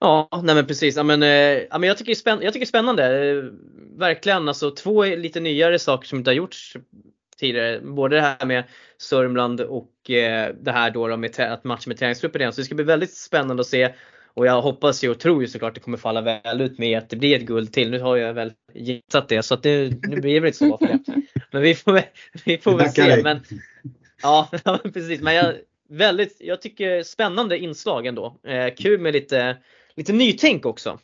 Speaker 1: Ja, nej men precis. Ja, men, eh, ja, men jag, tycker det är spänn jag tycker det är spännande. Eh, verkligen alltså två lite nyare saker som inte har gjorts tidigare. Både det här med Sörmland och eh, det här då med att matcha med träningsgrupper igen. Så det ska bli väldigt spännande att se. Och jag hoppas ju och tror ju såklart att det kommer falla väl ut med att det blir ett guld till. Nu har jag väl gissat det så att det, nu blir det väl inte så bra. Men vi får, vi får väl se. Men, ja, precis. Men jag, väldigt, jag tycker spännande inslag ändå. Eh, kul med lite lite nytänk också.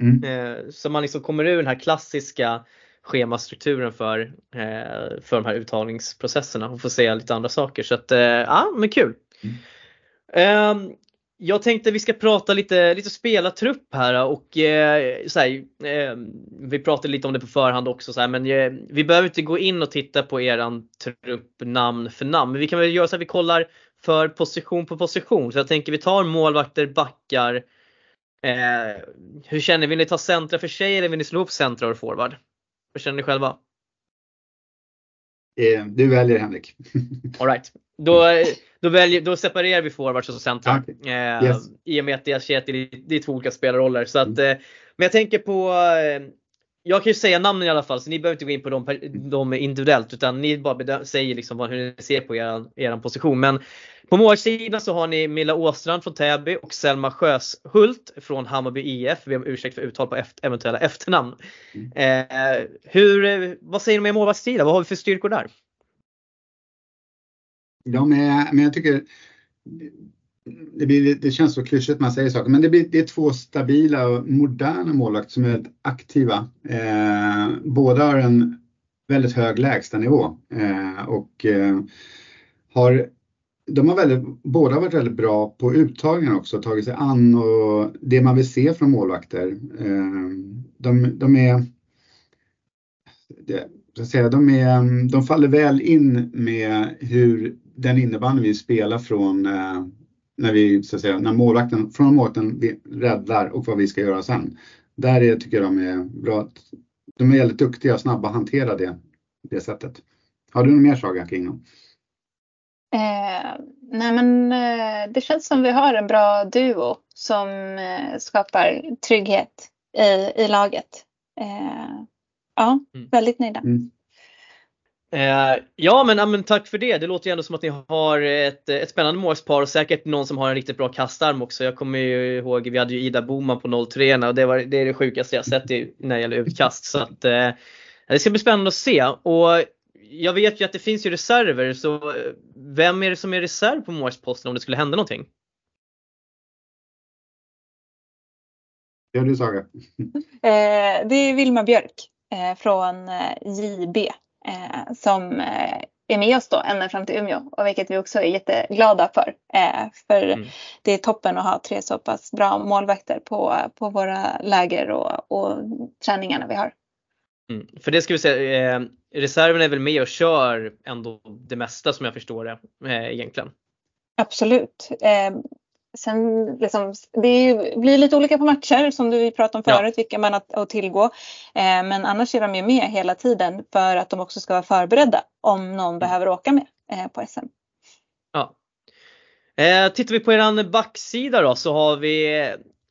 Speaker 1: Mm. Eh, så man liksom kommer ur den här klassiska schemastrukturen för, eh, för de här uttagningsprocesserna och får se lite andra saker. Så att, eh, ja men kul. Mm. Ehm, jag tänkte vi ska prata lite, lite spelartrupp här och så här, eh, vi pratade lite om det på förhand också så här, men vi behöver inte gå in och titta på eran trupp namn för namn. Men vi kan väl göra så att vi kollar för position på position. Så jag tänker vi tar målvakter, backar, Eh, hur känner ni? Vill ni ta centra för sig eller vill ni slå ihop centra och forward? Hur känner ni själva?
Speaker 3: Eh, du väljer Henrik.
Speaker 1: Alright. Då, då, väljer, då separerar vi forwards och centra. Okay. Eh, yes. I och med att det är, det är två olika spelarroller. Så att, mm. eh, men jag tänker på eh, jag kan ju säga namnen i alla fall så ni behöver inte gå in på dem, dem individuellt utan ni bara säger liksom hur ni ser på er, er position. Men på målsidan så har ni Milla Åstrand från Täby och Selma Sjöshult från Hammarby IF. Vi har ursäkt för uttal på efter, eventuella efternamn. Mm. Eh, hur, vad säger ni om er målvaktssida? Vad har vi för styrkor där?
Speaker 3: Ja, men, men jag tycker det, blir, det känns så klyschigt man säger saker, men det, blir, det är två stabila och moderna målvakter som är väldigt aktiva. Eh, båda har en väldigt hög lägstanivå eh, och eh, har de har väldigt, båda har varit väldigt bra på uttagningen också, tagit sig an och det man vill se från målvakter. Eh, de, de är det, säga, de, är, de faller väl in med hur den innebandy vi spelar från eh, när vi, så att säga, när målvakten, från målvakten vi räddar och vad vi ska göra sen. Där är, tycker jag de är bra. De är väldigt duktiga och snabba att hantera det, det sättet. Har du något mer Saga kring dem?
Speaker 2: Eh, nej men eh, det känns som vi har en bra duo som eh, skapar trygghet i, i laget. Eh, ja, mm. väldigt nöjda. Mm.
Speaker 1: Eh, ja men, men tack för det. Det låter ju ändå som att ni har ett, ett spännande målspar och säkert någon som har en riktigt bra kastarm också. Jag kommer ju ihåg, vi hade ju Ida Boman på 03 och det, var, det är det sjukaste jag sett när det gäller utkast. Så att, eh, det ska bli spännande att se. Och jag vet ju att det finns ju reserver så vem är det som är reserv på målsposten om det skulle hända någonting?
Speaker 3: Ja du Saga.
Speaker 2: Eh, det är Vilma Björk eh, från eh, JB eh, som eh, är med oss då ända fram till Umeå och vilket vi också är jätteglada för. Eh, för mm. det är toppen att ha tre så pass bra målvakter på, på våra läger och, och träningarna vi har.
Speaker 1: Mm. För det ska vi säga, eh, reserven är väl med och kör ändå det mesta som jag förstår det eh, egentligen.
Speaker 2: Absolut. Eh, sen liksom, det blir lite olika på matcher som du pratade om förut, ja. vilka man har att tillgå. Eh, men annars är de ju med hela tiden för att de också ska vara förberedda om någon mm. behöver åka med eh, på SM.
Speaker 1: Ja. Eh, tittar vi på eran backsida då så har vi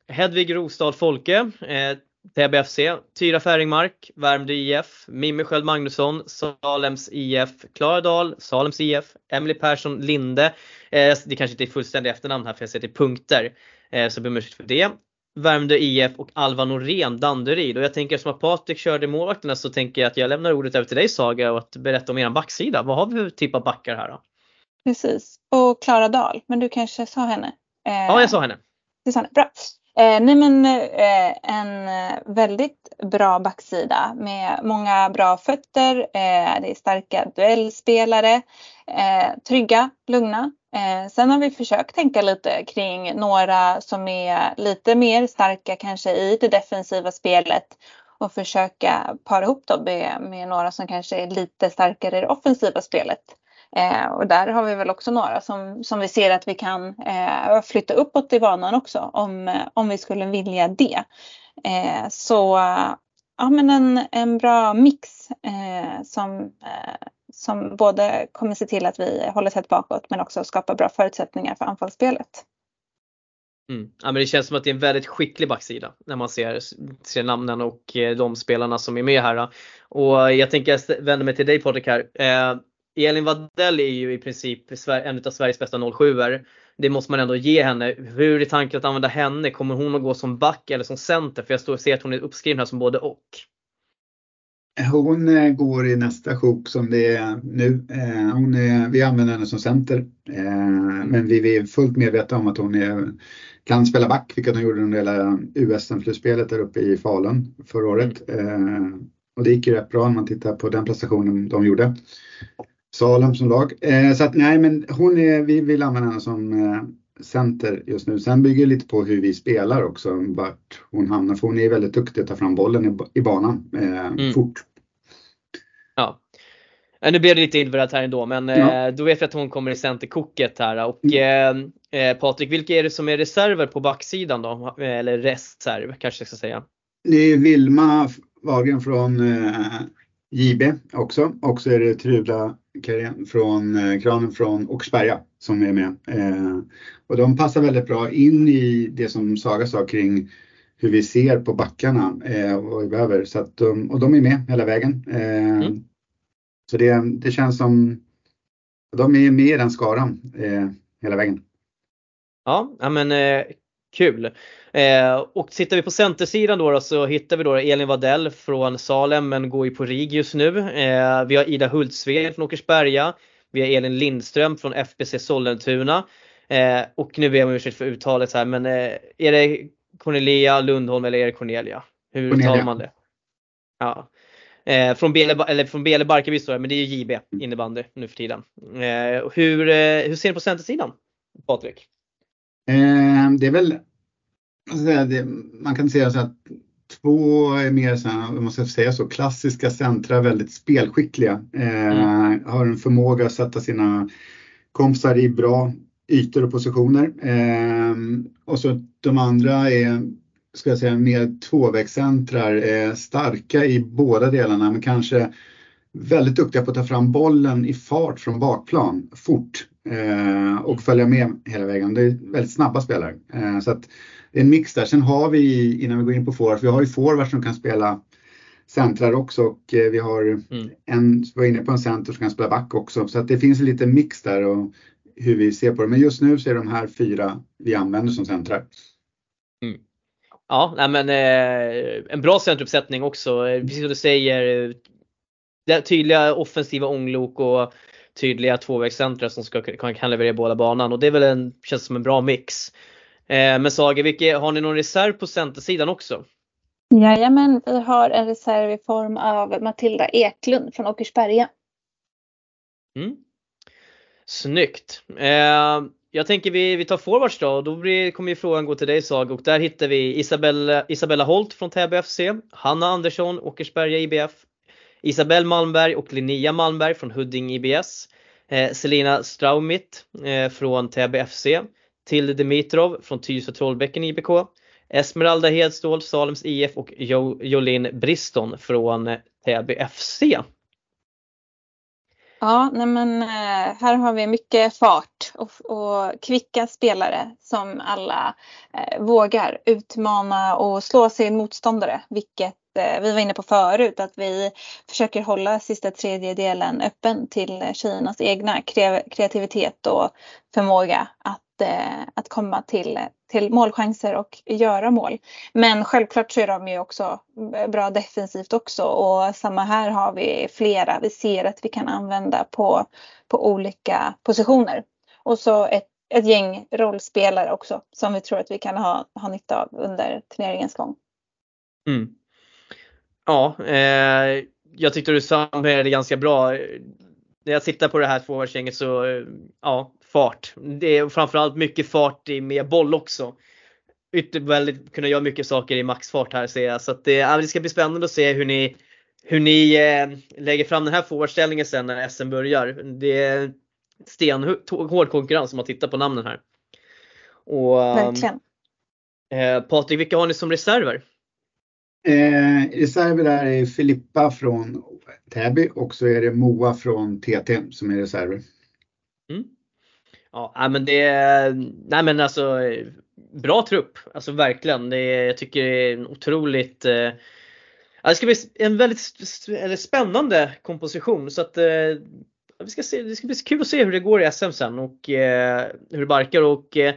Speaker 1: Hedvig Rostad Folke, eh, Täby FC, Tyra Färingmark, Värmdö IF, Mimmi Sköld Magnusson, Salems IF, Klaradal, Salems IF, Emily Persson Linde. Eh, det kanske inte är fullständiga efternamn här för jag ser till punkter. Eh, så ber om för det. Värmdö IF och Alva Norén Danderyd. Och jag tänker som att Patrik körde målvakterna så tänker jag att jag lämnar ordet över till dig Saga och att berätta om er backsida. Vad har vi för typ av backar här då?
Speaker 2: Precis. Och Klara Dahl, men du kanske sa henne?
Speaker 1: Eh, ja, jag sa henne.
Speaker 2: Det sa henne. Bra. Eh, nej men eh, en eh, väldigt bra backsida med många bra fötter. Eh, det är starka duellspelare. Eh, trygga, lugna. Eh, sen har vi försökt tänka lite kring några som är lite mer starka kanske i det defensiva spelet och försöka para ihop dem med, med några som kanske är lite starkare i det offensiva spelet. Eh, och där har vi väl också några som, som vi ser att vi kan eh, flytta uppåt i banan också om, eh, om vi skulle vilja det. Eh, så ja, men en, en bra mix eh, som, eh, som både kommer se till att vi håller tätt bakåt men också skapar bra förutsättningar för anfallsspelet.
Speaker 1: Mm. Ja, men det känns som att det är en väldigt skicklig backsida när man ser, ser namnen och eh, de spelarna som är med här. Och jag tänker jag vänder mig till dig Patrik här. Eh, Elin Wadell är ju i princip en av Sveriges bästa 07 er Det måste man ändå ge henne. Hur är tanken att använda henne? Kommer hon att gå som back eller som center? För jag står och ser att hon är uppskriven här som både och.
Speaker 3: Hon eh, går i nästa sjok som det är nu. Eh, hon är, vi använder henne som center. Eh, men vi är fullt medvetna om att hon är, kan spela back, vilket hon gjorde under hela US-slutspelet där uppe i Falun förra året. Mm. Och det gick ju rätt bra när man tittar på den prestationen de gjorde. Salem som lag. Eh, så att nej, men hon är, vi vill använda henne som eh, center just nu. Sen bygger det lite på hur vi spelar också, vart hon hamnar. För hon är väldigt duktig att ta fram bollen i, i banan eh, mm. fort.
Speaker 1: Ja. Nu blev det lite individuellt här ändå men ja. då vet vi att hon kommer i centerkoket här. Och mm. eh, Patrik, vilka är det som är reserver på backsidan då? Eller reserv kanske jag ska säga.
Speaker 3: Det är Vilma Wahlgren från eh, JB också och så är det Truda från eh, kranen från Oxberga som är med. Eh, och de passar väldigt bra in i det som Saga sa kring hur vi ser på backarna eh, och vad vi behöver. Så att och de är med hela vägen. Eh, mm. Så det, det känns som de är med i den skaran eh, hela vägen.
Speaker 1: Ja, men eh, kul. Eh, och tittar vi på centersidan då, då, så hittar vi då Elin Wadell från Salem men går ju på RIG just nu. Eh, vi har Ida Hultsved från Åkersberga. Vi har Elin Lindström från FBC Sollentuna. Eh, och nu ber jag om ursäkt för uttalet här men eh, är det Cornelia Lundholm eller är det Cornelia? Hur uttalar man det? Ja. Eh, från Bele, eller från Bele Barkarby står det, men det är ju JB innebandy nu för tiden. Eh, hur, eh, hur ser ni på centersidan? Patrik?
Speaker 3: Eh, det är väl, man kan säga så att två är mer så här, ska säga så, klassiska centra, väldigt spelskickliga. Eh, mm. Har en förmåga att sätta sina kompisar i bra ytor och positioner. Eh, och så de andra är, ska jag säga, mer tvåvägscentrar, eh, starka i båda delarna men kanske väldigt duktiga på att ta fram bollen i fart från bakplan fort eh, och följa med hela vägen. Det är väldigt snabba spelare. Eh, så att det är en mix där. Sen har vi, innan vi går in på forwards, vi har ju forwards som kan spela centrar också och eh, vi har mm. en, var inne på en center som kan spela back också. Så att det finns en liten mix där och hur vi ser på det. Men just nu så är de här fyra vi använder som centrar.
Speaker 1: Mm. Ja, nej men eh, en bra centruppsättning också. Precis som du säger, det tydliga offensiva ånglok och tydliga tvåvägscentra som ska, kan, kan leverera båda banan och det är väl en, känns som en bra mix. Eh, men Sage, vilka, har ni någon reserv på centersidan också?
Speaker 2: Jajamän, vi har en reserv i form av Matilda Eklund från Åkersberga.
Speaker 1: Mm. Snyggt! Eh, jag tänker vi, vi tar forwards då och då blir, kommer ju frågan gå till dig Sag och där hittar vi Isabella, Isabella Holt från Täby FC, Hanna Andersson, Åkersberga IBF, Isabelle Malmberg och Linnea Malmberg från Huddinge IBS, eh, Selina Straumit eh, från Täby FC, Tilde Dimitrov från Tyresö Trollbäcken IBK, Esmeralda Hedstål, Salems IF och jo, Jolin Briston från eh, Täby FC.
Speaker 2: Ja, nej men eh, här har vi mycket fart och, och kvicka spelare som alla eh, vågar utmana och slå sin motståndare, vilket Eh, vi var inne på förut, att vi försöker hålla sista tredjedelen öppen till tjejernas egna kreativitet och förmåga att eh, att komma till, till målchanser och göra mål. Men självklart så är de ju också bra defensivt också och samma här har vi flera vi ser att vi kan använda på, på olika positioner. Och så ett, ett gäng rollspelare också som vi tror att vi kan ha, ha nytta av under turneringens gång.
Speaker 1: Mm. Ja, eh, jag tyckte du sammanfattade ganska bra. När jag tittar på det här tvåårsgänget så ja, fart. Det är framförallt mycket fart med boll också. Väldigt kunna göra mycket saker i maxfart här ser jag. Så att det, ja, det ska bli spännande att se hur ni, hur ni eh, lägger fram den här forwardställningen sen när SM börjar. Det är stenhård konkurrens om man tittar på namnen här. Och,
Speaker 2: Verkligen.
Speaker 1: Eh, Patrik, vilka har ni som reserver?
Speaker 3: Eh, reserver där är Filippa från Täby och så är det Moa från TT som är reserver.
Speaker 1: Mm. Ja men det, nej men alltså bra trupp, alltså verkligen. Det är, jag tycker det är en otroligt eh, det ska bli en väldigt eller spännande komposition så att eh, vi ska se, det ska bli kul att se hur det går i SM sen och eh, hur det barkar och eh,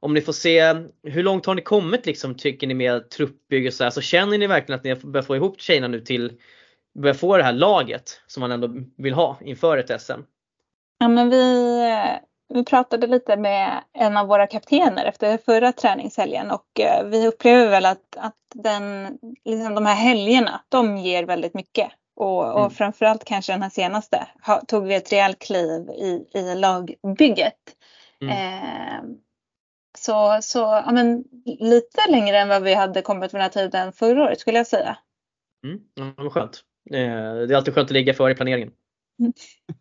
Speaker 1: om ni får se hur långt har ni kommit liksom tycker ni med truppbygge och så här, så känner ni verkligen att ni börjar få ihop tjejerna nu till börjar få det här laget som man ändå vill ha inför ett SM?
Speaker 2: Ja men vi vi pratade lite med en av våra kaptener efter förra träningshelgen och eh, vi upplever väl att, att den, liksom de här helgerna, de ger väldigt mycket. Och, och mm. framförallt kanske den här senaste tog vi ett rejält kliv i, i lagbygget. Mm. Eh, så så ja, men, lite längre än vad vi hade kommit vid den här tiden förra året skulle jag säga.
Speaker 1: Mm, ja, vad skönt. Eh, det är alltid skönt att ligga före i planeringen. Mm.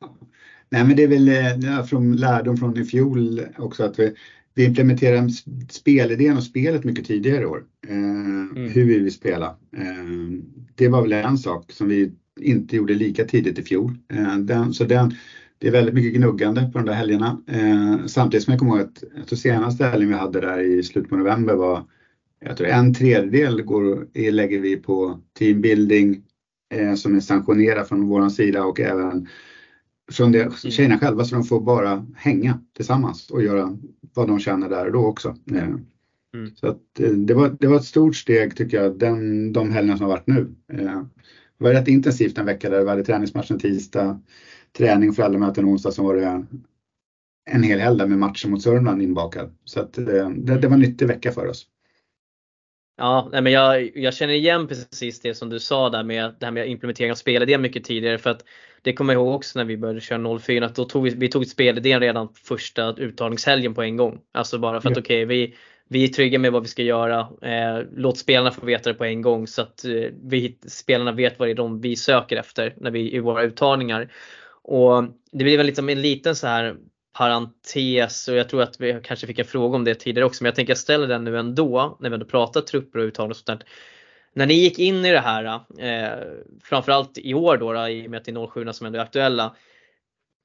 Speaker 3: Nej men det är väl eh, från lärdom från i fjol också att vi, vi implementerar spelidén och spelet mycket tidigare i år. Eh, mm. Hur vi vill spela. Eh, det var väl en sak som vi inte gjorde lika tidigt i fjol. Eh, den, så den, det är väldigt mycket gnuggande på de där helgerna. Eh, samtidigt som jag kommer ihåg att, att senaste helgen vi hade där i slutet på november var jag tror en tredjedel går, lägger vi på teambuilding eh, som är sanktionerad från vår sida och även från det, mm. tjejerna själva så de får bara hänga tillsammans och göra vad de känner där och då också. Eh, mm. Så att, eh, det, var, det var ett stort steg tycker jag, den, de helgerna som har varit nu. Eh, det var rätt intensivt en vecka där vi hade träningsmatchen tisdag, träning, föräldramöten onsdag, som var det en hel helg med matchen mot Sörmland inbakad. Så att, det, det var en nyttig vecka för oss.
Speaker 1: Ja, men jag, jag känner igen precis det som du sa där med det här med implementering av spelidén mycket tidigare för att det kommer jag ihåg också när vi började köra 04 att då tog vi, vi tog spelidén redan första uttagningshelgen på en gång. Alltså bara för att okej, okay, vi, vi är trygga med vad vi ska göra. Eh, låt spelarna få veta det på en gång så att eh, vi, spelarna vet vad det är de vi söker efter när vi, i våra uttagningar. Och det blir väl liksom en liten så här parentes och jag tror att vi kanske fick en fråga om det tidigare också men jag tänker jag ställer den nu ändå när vi ändå pratar trupper och uttagning och sånt där. när ni gick in i det här, eh, framförallt i år då, då i och med att det är 07 som ändå är aktuella.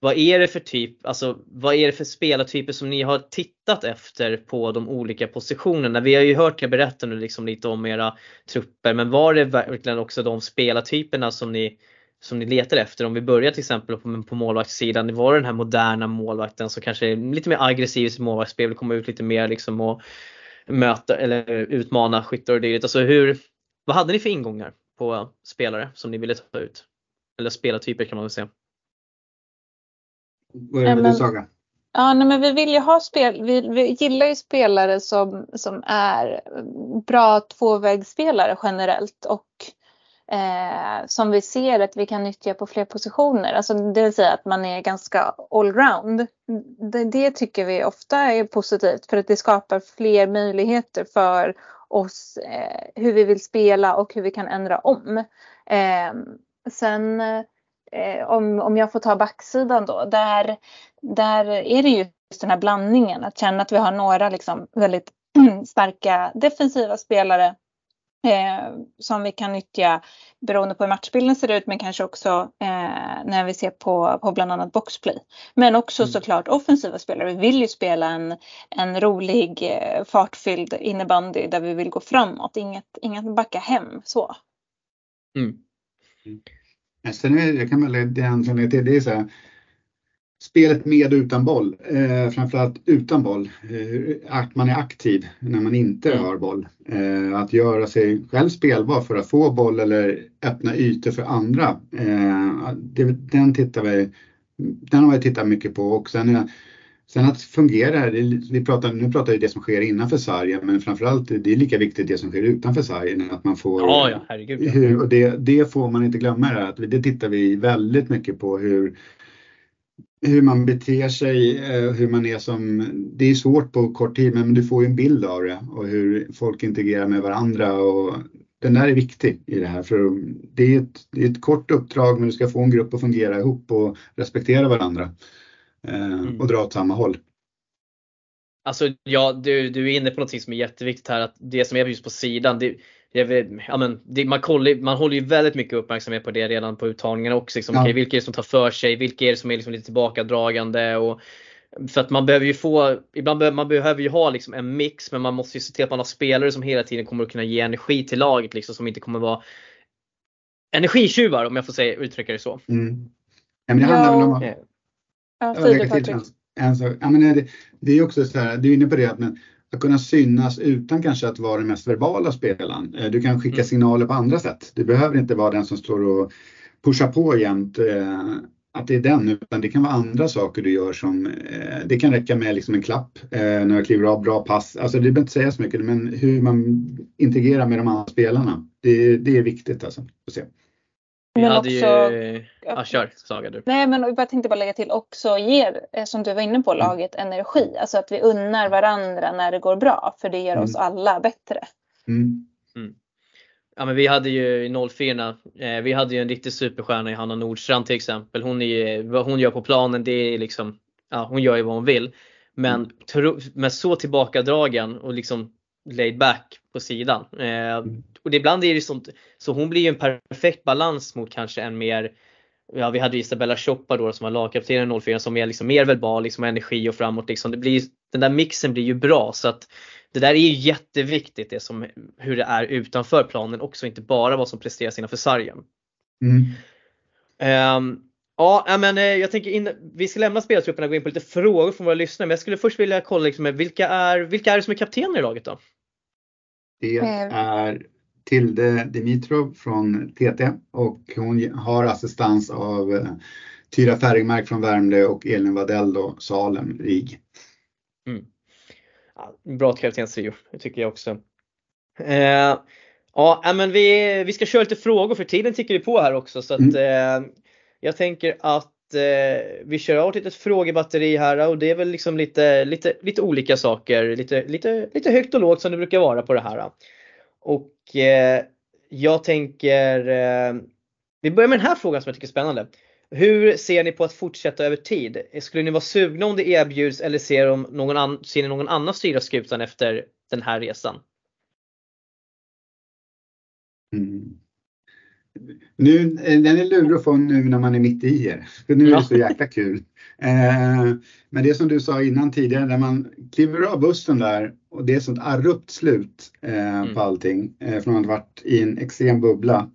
Speaker 1: Vad är det för typ, alltså vad är det för spelartyper som ni har tittat efter på de olika positionerna? Vi har ju hört er berätta nu liksom lite om era trupper, men var det verkligen också de spelartyperna som ni som ni letar efter. Om vi börjar till exempel på, på målvaktssidan. Var det den här moderna målvakten som kanske är lite mer aggressiv i sitt målvaktsspel, vill komma ut lite mer liksom och möta eller utmana skyttar och dylikt. Alltså hur, vad hade ni för ingångar på spelare som ni ville ta ut? Eller spelartyper kan man väl säga.
Speaker 3: Börjar med du Saga.
Speaker 2: Ja, nej, men vi vill ju ha spel, vi, vi gillar ju spelare som, som är bra tvåvägsspelare generellt och eh, som vi ser att vi kan nyttja på fler positioner. Alltså det vill säga att man är ganska allround. Det, det tycker vi ofta är positivt för att det skapar fler möjligheter för oss eh, hur vi vill spela och hur vi kan ändra om. Eh, sen eh, om, om jag får ta backsidan då, där, där är det ju just den här blandningen, att känna att vi har några liksom väldigt starka defensiva spelare eh, som vi kan nyttja beroende på hur matchbilden ser ut men kanske också eh, när vi ser på, på bland annat boxplay. Men också mm. såklart offensiva spelare. Vi vill ju spela en, en rolig eh, fartfylld innebandy där vi vill gå framåt. Inget, inget backa hem så.
Speaker 3: Mm. Mm. Sen är, jag kan väl det, det är så här, spelet med och utan boll, eh, framförallt utan boll, eh, att man är aktiv när man inte mm. har boll. Eh, att göra sig själv spelbar för att få boll eller öppna ytor för andra. Eh, det, den, tittar vi, den har vi tittat mycket på och sen, sen att fungera, vi pratar, nu pratar vi det som sker innanför sargen men framförallt det är lika viktigt det som sker utanför sargen. Att man får,
Speaker 1: ja, ja, herregud, ja.
Speaker 3: Hur, och det, det får man inte glömma, det, att det tittar vi väldigt mycket på hur hur man beter sig, eh, hur man är som, det är svårt på kort tid men du får ju en bild av det och hur folk interagerar med varandra och den där är viktig i det här för det är ett, det är ett kort uppdrag men du ska få en grupp att fungera ihop och respektera varandra eh, mm. och dra åt samma håll.
Speaker 1: Alltså ja, du, du är inne på något som är jätteviktigt här att det som är just på sidan, det, det, ja, men, det, man, kollar, man håller ju väldigt mycket uppmärksamhet på det redan på uttagningen också. Liksom, ja. okay, vilka är det som tar för sig? Vilka är det som är liksom lite tillbakadragande? Och, för att man behöver ju få, ibland behöver man behöver ju ha liksom en mix men man måste ju se till att man har spelare som hela tiden kommer att kunna ge energi till laget liksom, som inte kommer vara energitjuvar om jag får säga, uttrycka det så. Mm.
Speaker 3: Ja, men det handlar väl om att... Ja, ja, sak. Ja, men det, det är också så här, du är inne på det att, men, att kunna synas utan kanske att vara den mest verbala spelaren. Eh, du kan skicka mm. signaler på andra sätt. Du behöver inte vara den som står och pushar på jämt. Eh, att det är den, utan det kan vara andra saker du gör som, eh, det kan räcka med liksom en klapp när jag kliver av, bra pass. Alltså det behöver inte säga så mycket, men hur man interagerar med de andra spelarna. Det, det är viktigt alltså att se.
Speaker 1: Vi men hade också, ju, ja, kör Saga du.
Speaker 2: Nej men jag tänkte bara lägga till också ger, eh, som du var inne på, mm. laget energi. Alltså att vi unnar varandra när det går bra för det gör mm. oss alla bättre. Mm.
Speaker 1: Mm. Ja men vi hade ju i 04 eh, vi hade ju en riktig superstjärna i Hanna Nordstrand till exempel. Hon, är, vad hon gör på planen det är liksom, ja hon gör ju vad hon vill. Men, mm. tro, men så tillbakadragen och liksom laid back på sidan. Eh, mm. och ibland är det sånt, så hon blir ju en perfekt balans mot kanske en mer Ja, vi hade Isabella Choppa då som var lagkapten i 04 som är liksom mer verbal, liksom energi och framåt. Liksom. Det blir, den där mixen blir ju bra så att det där är ju jätteviktigt det som, hur det är utanför planen också, inte bara vad som presteras innanför sargen. Mm. Um, ja, men eh, jag tänker in, vi ska lämna spelartrupperna och gå in på lite frågor från våra lyssnare. Men jag skulle först vilja kolla liksom, vilka, är, vilka är det som är kaptener i laget då?
Speaker 3: Det är Tilde Dimitrov från TT och hon har assistans av eh, Tyra Färgmark från Värmdö och Elin Wadell då, Salem, RIG. Mm.
Speaker 1: Ja, bra kaptenstrio, det tycker jag också. Eh, ja, men vi, vi ska köra lite frågor för tiden tickar ju på här också så att mm. eh, jag tänker att eh, vi kör av ett litet frågebatteri här och det är väl liksom lite, lite, lite olika saker, lite, lite, lite högt och lågt som det brukar vara på det här. Och eh, jag tänker, eh, vi börjar med den här frågan som jag tycker är spännande. Hur ser ni på att fortsätta över tid? Skulle ni vara sugna om det erbjuds eller ser, någon an, ser ni någon annan styra skutan efter den här resan?
Speaker 3: Mm. Nu, eh, den är lurig att få nu när man är mitt i det. För nu är det så jäkla kul. Eh, men det som du sa innan tidigare, när man kliver av bussen där och det är sånt abrupt slut eh, mm. på allting, eh, från att ha varit i en extrem bubbla.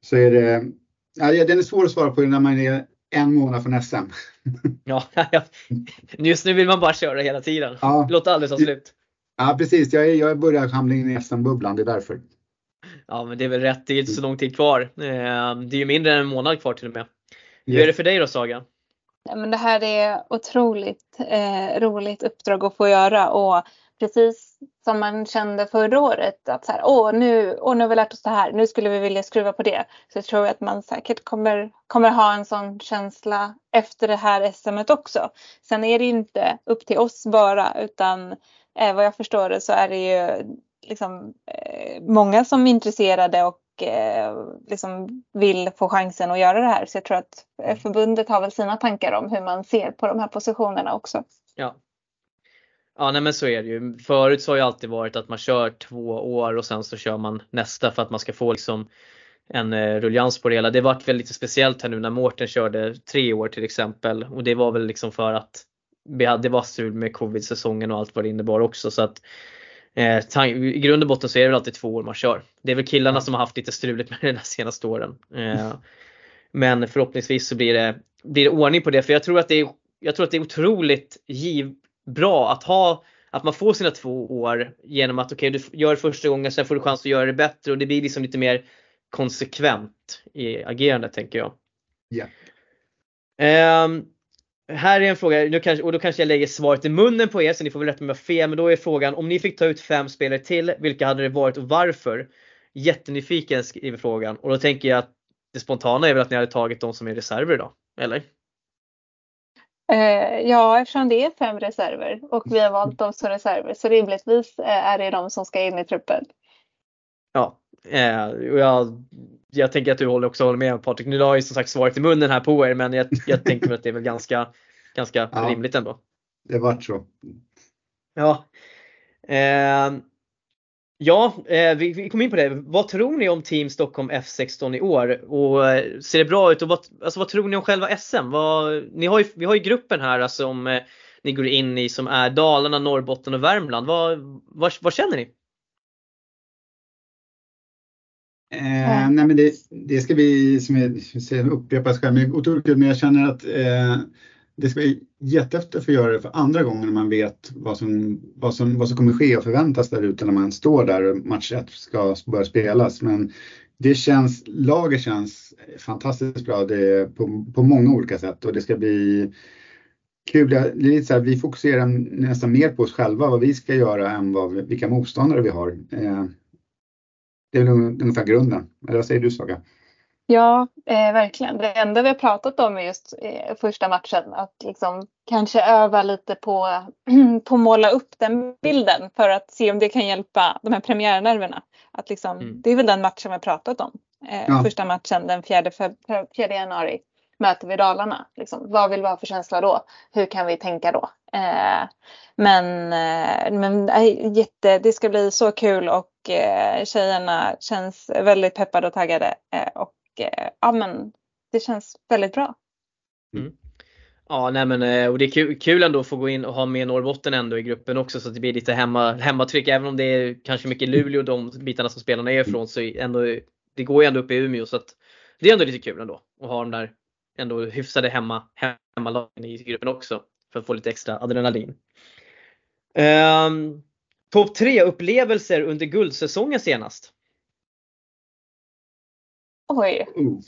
Speaker 3: Så är det, ja, den är svår att svara på när man är en månad från SM.
Speaker 1: ja, just nu vill man bara köra hela tiden. Ja. Det låter aldrig ta slut.
Speaker 3: Ja precis, jag, jag börjar hamna in i SM-bubblan, det är därför.
Speaker 1: Ja men det är väl rätt, det är inte så lång tid kvar. Eh, det är ju mindre än en månad kvar till och med. Hur är det för dig då Saga?
Speaker 2: Ja, men det här är otroligt eh, roligt uppdrag att få göra och precis som man kände förra året att så här, åh, nu, åh, nu har vi lärt oss det här, nu skulle vi vilja skruva på det. Så jag tror att man säkert kommer, kommer ha en sån känsla efter det här SMet också. Sen är det inte upp till oss bara utan eh, vad jag förstår det så är det ju liksom, eh, många som är intresserade och eh, liksom vill få chansen att göra det här. Så jag tror att eh, förbundet har väl sina tankar om hur man ser på de här positionerna också.
Speaker 1: Ja, Ja nej men så är det ju. Förut så har det alltid varit att man kör två år och sen så kör man nästa för att man ska få liksom en eh, ruljans på det hela. Det vart väl lite speciellt här nu när Mårten körde tre år till exempel och det var väl liksom för att vi hade, det var strul med covid-säsongen och allt vad det innebar också så att eh, i grund och botten så är det väl alltid två år man kör. Det är väl killarna som har haft lite struligt med det de senaste åren. Eh, men förhoppningsvis så blir det, blir det ordning på det för jag tror att det är, jag tror att det är otroligt giv, bra att ha att man får sina två år genom att okej okay, du gör det första gången sen får du chans att göra det bättre och det blir liksom lite mer konsekvent i agerandet tänker jag.
Speaker 3: Yeah.
Speaker 1: Um, här är en fråga, nu kanske, och då kanske jag lägger svaret i munnen på er så ni får väl rätta mig om jag har fel, men då är frågan om ni fick ta ut fem spelare till, vilka hade det varit och varför? Jättenyfiken skriver frågan och då tänker jag att det spontana är väl att ni hade tagit de som är reserver idag, eller?
Speaker 2: Eh, ja, eftersom det är fem reserver och vi har valt dem som reserver så rimligtvis eh, är det de som ska in i truppen.
Speaker 1: Ja, eh, och jag, jag tänker att du håller också håller med Patrik. Nu har jag ju som sagt svaret i munnen här på er men jag, jag tänker att det är väl ganska, ganska ja, rimligt ändå.
Speaker 3: Det vart så.
Speaker 1: Ja. Eh, Ja, eh, vi, vi kom in på det. Vad tror ni om Team Stockholm F16 i år? Och eh, ser det bra ut? Och vad, alltså, vad tror ni om själva SM? Vad, ni har ju, vi har ju gruppen här alltså, som eh, ni går in i som är Dalarna, Norrbotten och Värmland. Vad, vad, vad känner ni?
Speaker 3: Eh, nej men det, det ska bli, som jag upprepas själv, otroligt kul, men jag känner att eh, det ska bli jättehäftigt att få göra det för andra gången när man vet vad som, vad som, vad som kommer ske och förväntas där ute när man står där och match 1 ska börja spelas. Men det känns, laget känns fantastiskt bra det på, på många olika sätt och det ska bli kul. Det är lite så här, vi fokuserar nästan mer på oss själva, vad vi ska göra än vad, vilka motståndare vi har. Eh, det är väl ungefär grunden. Eller vad säger du Saga?
Speaker 2: Ja, eh, verkligen. Det enda vi har pratat om är just eh, första matchen. Att liksom kanske öva lite på, på att måla upp den bilden för att se om det kan hjälpa de här premiärnerverna. Att liksom, mm. Det är väl den matchen vi har pratat om. Eh, ja. Första matchen den 4, 4 januari möter vi Dalarna. Liksom, vad vill vi ha för känsla då? Hur kan vi tänka då? Eh, men eh, men äh, jätte, det ska bli så kul och eh, tjejerna känns väldigt peppade och taggade. Eh, och Eh, ja, men det känns väldigt bra.
Speaker 1: Mm. Ja, nej men eh, och det är kul, kul ändå att få gå in och ha med Norrbotten ändå i gruppen också så att det blir lite hemma, hemmatryck. Även om det är kanske mycket Luleå de bitarna som spelarna är ifrån så ändå, det går ju ändå upp i Umeå så att det är ändå lite kul ändå att ha de där ändå hyfsade hemma, hemmalagen i gruppen också för att få lite extra adrenalin. Um, Topp tre upplevelser under guldsäsongen senast?
Speaker 2: Oj. Uh.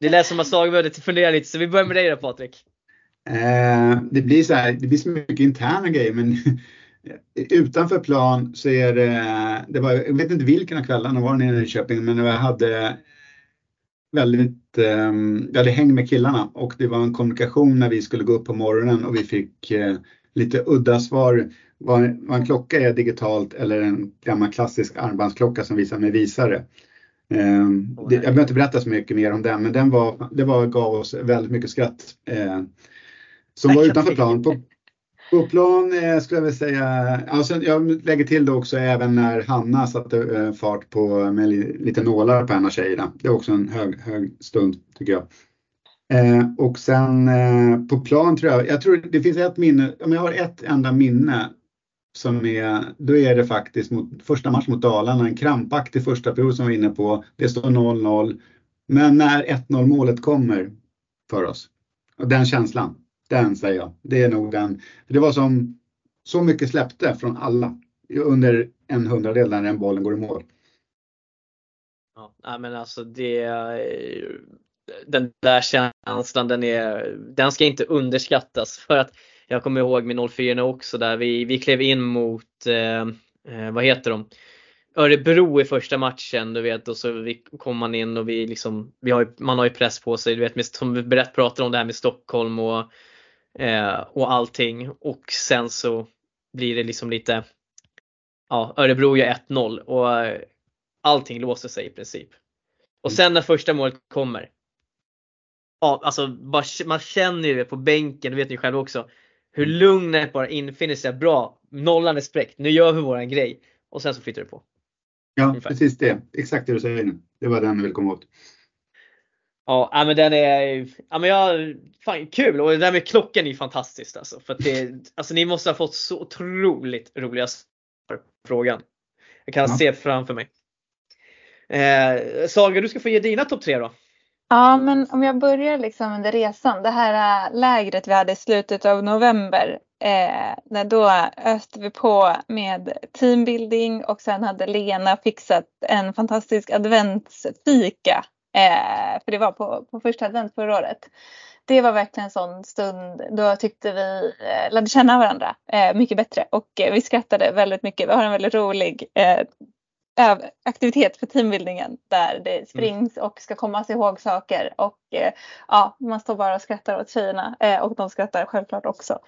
Speaker 1: Det lät som att Saga behövde fundera lite så vi börjar med dig då Patrik.
Speaker 3: Eh, det, blir så här, det blir så mycket interna grejer men utanför plan så är det, det var, jag vet inte vilken av kvällarna var nere i Köping men jag hade väldigt, eh, jag hade häng med killarna och det var en kommunikation när vi skulle gå upp på morgonen och vi fick eh, lite udda svar vad, vad en klocka är digitalt eller en gammal klassisk armbandsklocka som visar med visare. Ehm, det, jag behöver inte berätta så mycket mer om den, men den var, det var, gav oss väldigt mycket skratt. Eh, som var utanför plan. På, på plan eh, skulle jag vilja säga, alltså jag lägger till det också även när Hanna satte eh, fart på med lite nålar på en av tjejerna. Det är också en hög, hög stund tycker jag. Eh, och sen eh, på plan tror jag, jag tror det finns ett minne, om jag har ett enda minne som är, då är det faktiskt mot, första match mot Dalarna, en krampaktig första period som vi var inne på. Det står 0-0. Men när 1-0 målet kommer för oss, och den känslan, den säger jag. Det är nog den. Det var som så mycket släppte från alla under en hundradel när den bollen går i mål.
Speaker 1: Ja, men alltså det den där känslan den är, den ska inte underskattas för att jag kommer ihåg med 04 också där vi, vi klev in mot, eh, eh, vad heter de? Örebro i första matchen du vet och så vi, kom man in och vi liksom, vi har, man har ju press på sig du vet som vi berätt pratar om det här med Stockholm och, och allting och sen så blir det liksom lite, ja Örebro gör 1-0 och eh, allting låser sig i princip. Och sen när första målet kommer. Ja, alltså man känner ju det på bänken, det vet ni själva också. Hur mm. lugnet bara infinner sig. Bra, nollan är spräckt, nu gör vi våran grej. Och sen så flyttar det på.
Speaker 3: Ja, Ungefär. precis det. Exakt det du säger nu. Det var den jag ville komma åt.
Speaker 1: Ja, men den är, ja men jag, fan kul och det där med klockan är fantastiskt alltså. För att det, alltså ni måste ha fått så otroligt roliga svar på frågan. Jag kan ja. se framför mig. Eh, Saga, du ska få ge dina topp tre då.
Speaker 2: Ja, men om jag börjar liksom under resan. Det här äh, lägret vi hade i slutet av november. Eh, när då öste vi på med teambuilding och sen hade Lena fixat en fantastisk adventsfika. Eh, för det var på, på första advent förra året. Det var verkligen en sån stund då tyckte vi eh, lärde känna varandra eh, mycket bättre och eh, vi skrattade väldigt mycket. Vi har en väldigt rolig eh, aktivitet för teambildningen där det mm. springs och ska komma sig ihåg saker och eh, ja, man står bara och skrattar åt tjejerna och de skrattar självklart också.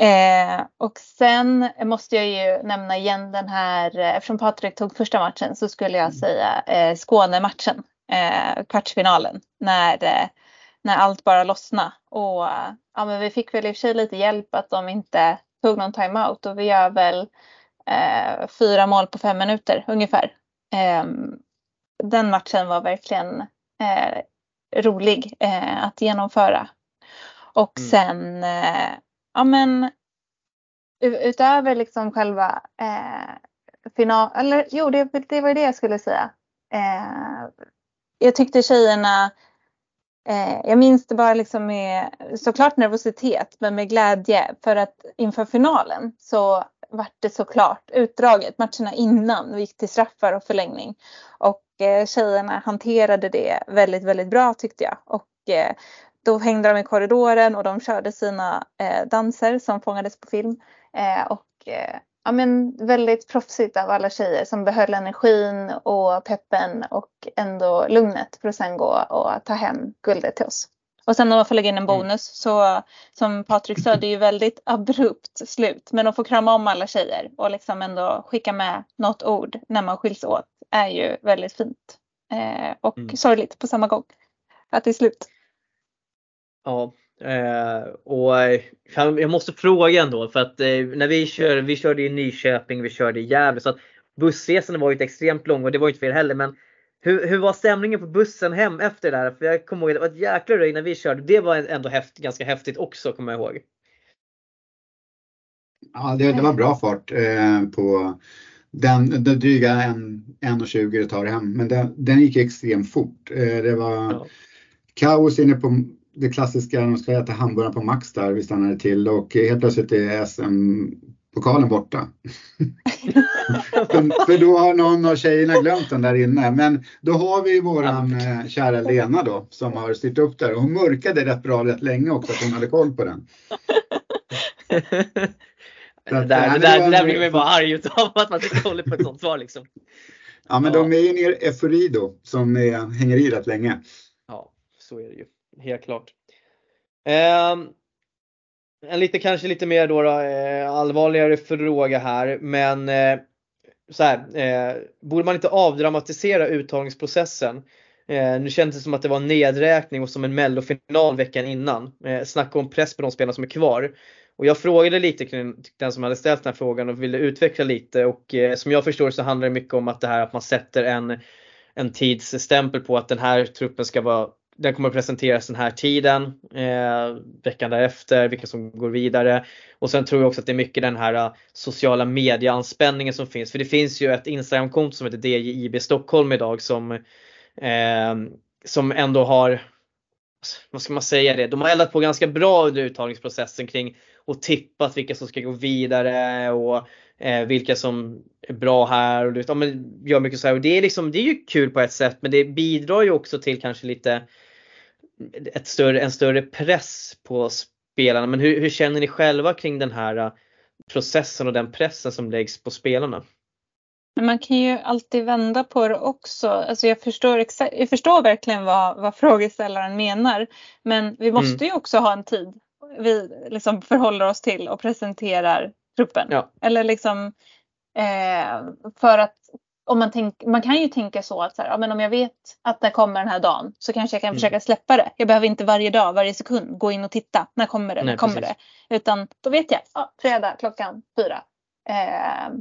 Speaker 2: Eh, och sen måste jag ju nämna igen den här, eftersom Patrik tog första matchen så skulle jag mm. säga eh, Skånematchen, eh, kvartsfinalen, när, eh, när allt bara lossnade. Och ja, men vi fick väl i och för sig lite hjälp att de inte tog någon timeout och vi gör väl eh, fyra mål på fem minuter ungefär. Eh, den matchen var verkligen eh, rolig eh, att genomföra. Och mm. sen, eh, ja men utöver liksom själva eh, final, eller jo det, det var det jag skulle säga jag tyckte tjejerna eh, jag minns det bara liksom med såklart nervositet men med glädje för att inför finalen så vart det såklart utdraget. Matcherna innan gick till straffar och förlängning. Och eh, tjejerna hanterade det väldigt, väldigt bra tyckte jag. Och eh, då hängde de i korridoren och de körde sina eh, danser som fångades på film. Eh, och eh, ja, men väldigt proffsigt av alla tjejer som behöll energin och peppen och ändå lugnet för att sen gå och ta hem guldet till oss. Och sen när man får lägga in en mm. bonus så som Patrik sa, det är ju väldigt abrupt slut. Men att få krama om alla tjejer och liksom ändå skicka med något ord när man skiljs åt är ju väldigt fint. Eh, och mm. sorgligt på samma gång. Att det är slut.
Speaker 1: Ja, eh, och jag måste fråga ändå för att eh, när vi kör, vi körde i Nyköping, vi körde i Gävle så att bussresan var ju inte extremt lång och det var inte fel heller men hur, hur var stämningen på bussen hem efter det där? För jag kommer ihåg att det var ett jäkla röj när vi körde. Det var ändå häft, ganska häftigt också kommer jag ihåg.
Speaker 3: Ja, det, det var bra fart eh, på den, den dryga 1.20 det tar hem. Men den, den gick extremt fort. Eh, det var ja. kaos inne på det klassiska, de ska äta hamburgare på Max där, vi stannade till och helt plötsligt är SM pokalen borta. för, för, då har någon av tjejerna glömt den där inne. Men då har vi våran eh, kära Lena då som har styrt upp där och hon mörkade rätt bra rätt länge också att hon hade koll på den.
Speaker 1: det där, det där, det där blir man bara arg utav att man inte håller på ett sånt svar liksom.
Speaker 3: Ja men ja. de är ju en eufori då som är, hänger i rätt länge.
Speaker 1: Ja, så är det ju. Helt klart. Ehm, en lite kanske lite mer då, då allvarligare fråga här men eh, så här, eh, borde man inte avdramatisera uttagningsprocessen? Eh, nu kändes det som att det var en nedräkning och som en mellofinal veckan innan. Eh, snacka om press på de spelarna som är kvar. Och jag frågade lite kring den som hade ställt den här frågan och ville utveckla lite och eh, som jag förstår så handlar det mycket om att det här att man sätter en, en tidsstämpel på att den här truppen ska vara den kommer att presenteras den här tiden, eh, veckan därefter, vilka som går vidare. Och sen tror jag också att det är mycket den här uh, sociala medieanspänningen som finns. För det finns ju ett Instagramkonto som heter DJIB Stockholm idag som, eh, som ändå har, vad ska man säga det, de har eldat på ganska bra under uttagningsprocessen kring och tippat vilka som ska gå vidare och eh, vilka som är bra här och ja, men gör mycket så här. Och det är liksom, det är ju kul på ett sätt men det bidrar ju också till kanske lite ett större, en större press på spelarna. Men hur, hur känner ni själva kring den här äh, processen och den pressen som läggs på spelarna?
Speaker 2: Men man kan ju alltid vända på det också. Alltså jag, förstår jag förstår verkligen vad, vad frågeställaren menar. Men vi måste mm. ju också ha en tid vi liksom förhåller oss till och presenterar truppen. Ja. Eller liksom eh, för att om man, tänk, man kan ju tänka så att så här, ja, men om jag vet att det kommer den här dagen så kanske jag kan mm. försöka släppa det. Jag behöver inte varje dag, varje sekund gå in och titta. När kommer det? Nej, när kommer precis. det? Utan då vet jag, ja, fredag klockan fyra. Eh,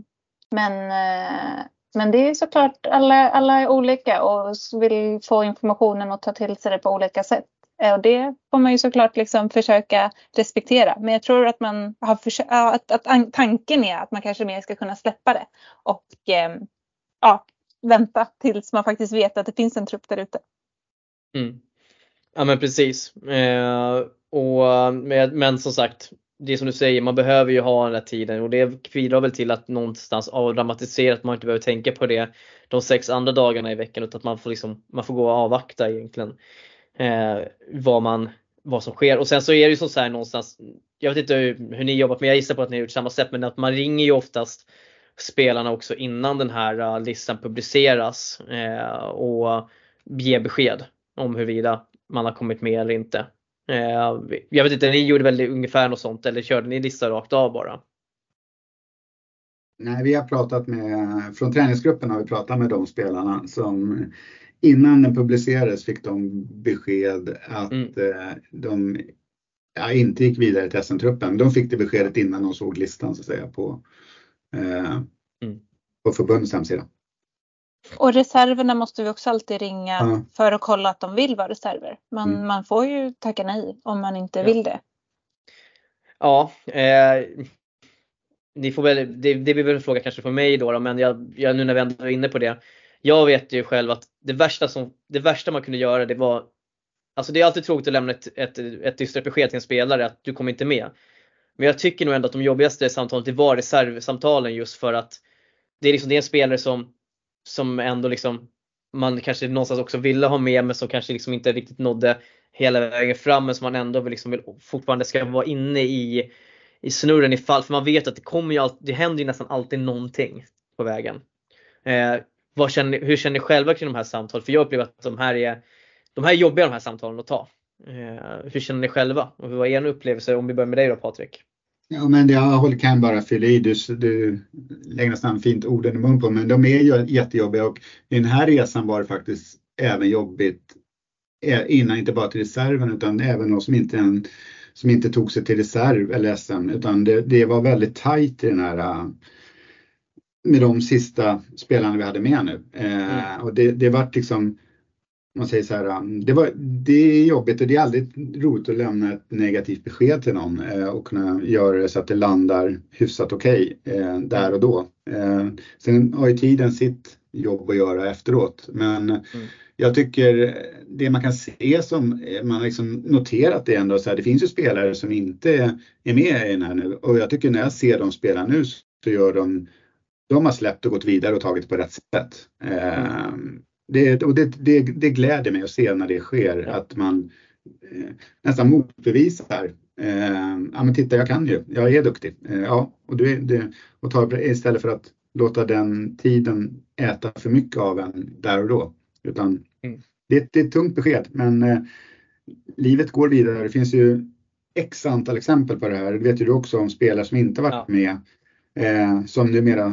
Speaker 2: men, eh, men det är såklart, alla, alla är olika och vill få informationen och ta till sig det på olika sätt. Eh, och det får man ju såklart liksom försöka respektera. Men jag tror att, man har att, att tanken är att man kanske mer ska kunna släppa det. Och eh, ja, vänta tills man faktiskt vet att det finns en trupp där ute.
Speaker 1: Mm. Ja men precis. Eh, och, eh, men som sagt, det är som du säger, man behöver ju ha den där tiden och det bidrar väl till att någonstans avdramatisera, att man inte behöver tänka på det de sex andra dagarna i veckan utan att man får, liksom, man får gå och avvakta egentligen eh, vad, man, vad som sker. Och sen så är det ju så här någonstans, jag vet inte hur, hur ni jobbat men jag gissar på att ni har gjort samma sätt men att man ringer ju oftast spelarna också innan den här äh, listan publiceras eh, och ger besked om huruvida man har kommit med eller inte. Eh, jag vet inte, ni gjorde väl ungefär något sånt eller körde ni lista rakt av bara?
Speaker 3: Nej, vi har pratat med, från träningsgruppen har vi pratat med de spelarna som innan den publicerades fick de besked att mm. Eh, de ja, inte gick vidare till SM-truppen. De fick det beskedet innan de såg listan så att säga på, eh, mm. på förbundets hemsida.
Speaker 2: Och reserverna måste vi också alltid ringa ja. för att kolla att de vill vara reserver. Man, mm. man får ju tacka nej om man inte ja. vill det.
Speaker 1: Ja, eh, ni får väl, det, det blir väl en fråga kanske från mig då, då men jag, jag, nu när vi ändå är inne på det. Jag vet ju själv att det värsta, som, det värsta man kunde göra det var Alltså det är alltid tråkigt att lämna ett, ett, ett dystert besked till en spelare att du kommer inte med. Men jag tycker nog ändå att de jobbigaste samtalen det var reservsamtalen just för att det är, liksom, det är en spelare som, som ändå liksom man kanske någonstans också ville ha med men som kanske liksom inte riktigt nådde hela vägen fram men som man ändå liksom vill, fortfarande ska vara inne i, i snurren ifall, för man vet att det kommer ju alltid, det händer ju nästan alltid någonting på vägen. Eh, vad känner, hur känner ni själva kring de här samtalen? För jag upplever att de här är, de här är jobbiga de här samtalen att ta. Eh, hur känner ni själva? Och vad är er upplevelse? Om vi börjar med dig då Patrik?
Speaker 3: Ja, men jag kan bara fylla i, du, du lägger nästan fint orden i mun på men de är ju jättejobbiga och i den här resan var det faktiskt även jobbigt eh, innan, inte bara till reserven utan även de som inte, som inte tog sig till reserv eller SM utan det, det var väldigt tajt i den här eh, med de sista spelarna vi hade med nu. Eh, mm. och det, det vart liksom man säger så här, um, det, var, det är jobbigt och det är aldrig roligt att lämna ett negativt besked till någon eh, och kunna göra det så att det landar hyfsat okej okay, eh, där och då. Eh, sen har ju tiden sitt jobb att göra efteråt men mm. jag tycker det man kan se som man har liksom noterat det ändå så här, det finns ju spelare som inte är med i den här nu och jag tycker när jag ser dem spela nu så gör de de har släppt och gått vidare och tagit på rätt sätt. Mm det, och det, det, det gläder mig att se när det sker att man eh, nästan motbevisar. Eh, ja men titta jag kan ju, jag är duktig. Eh, ja, och, du, det, och ta, istället för att låta den tiden äta för mycket av en där och då. Utan mm. det, det, är ett tungt besked men eh, livet går vidare. Det finns ju x antal exempel på det här. Det vet ju du också om spelare som inte varit ja. med Eh, som numera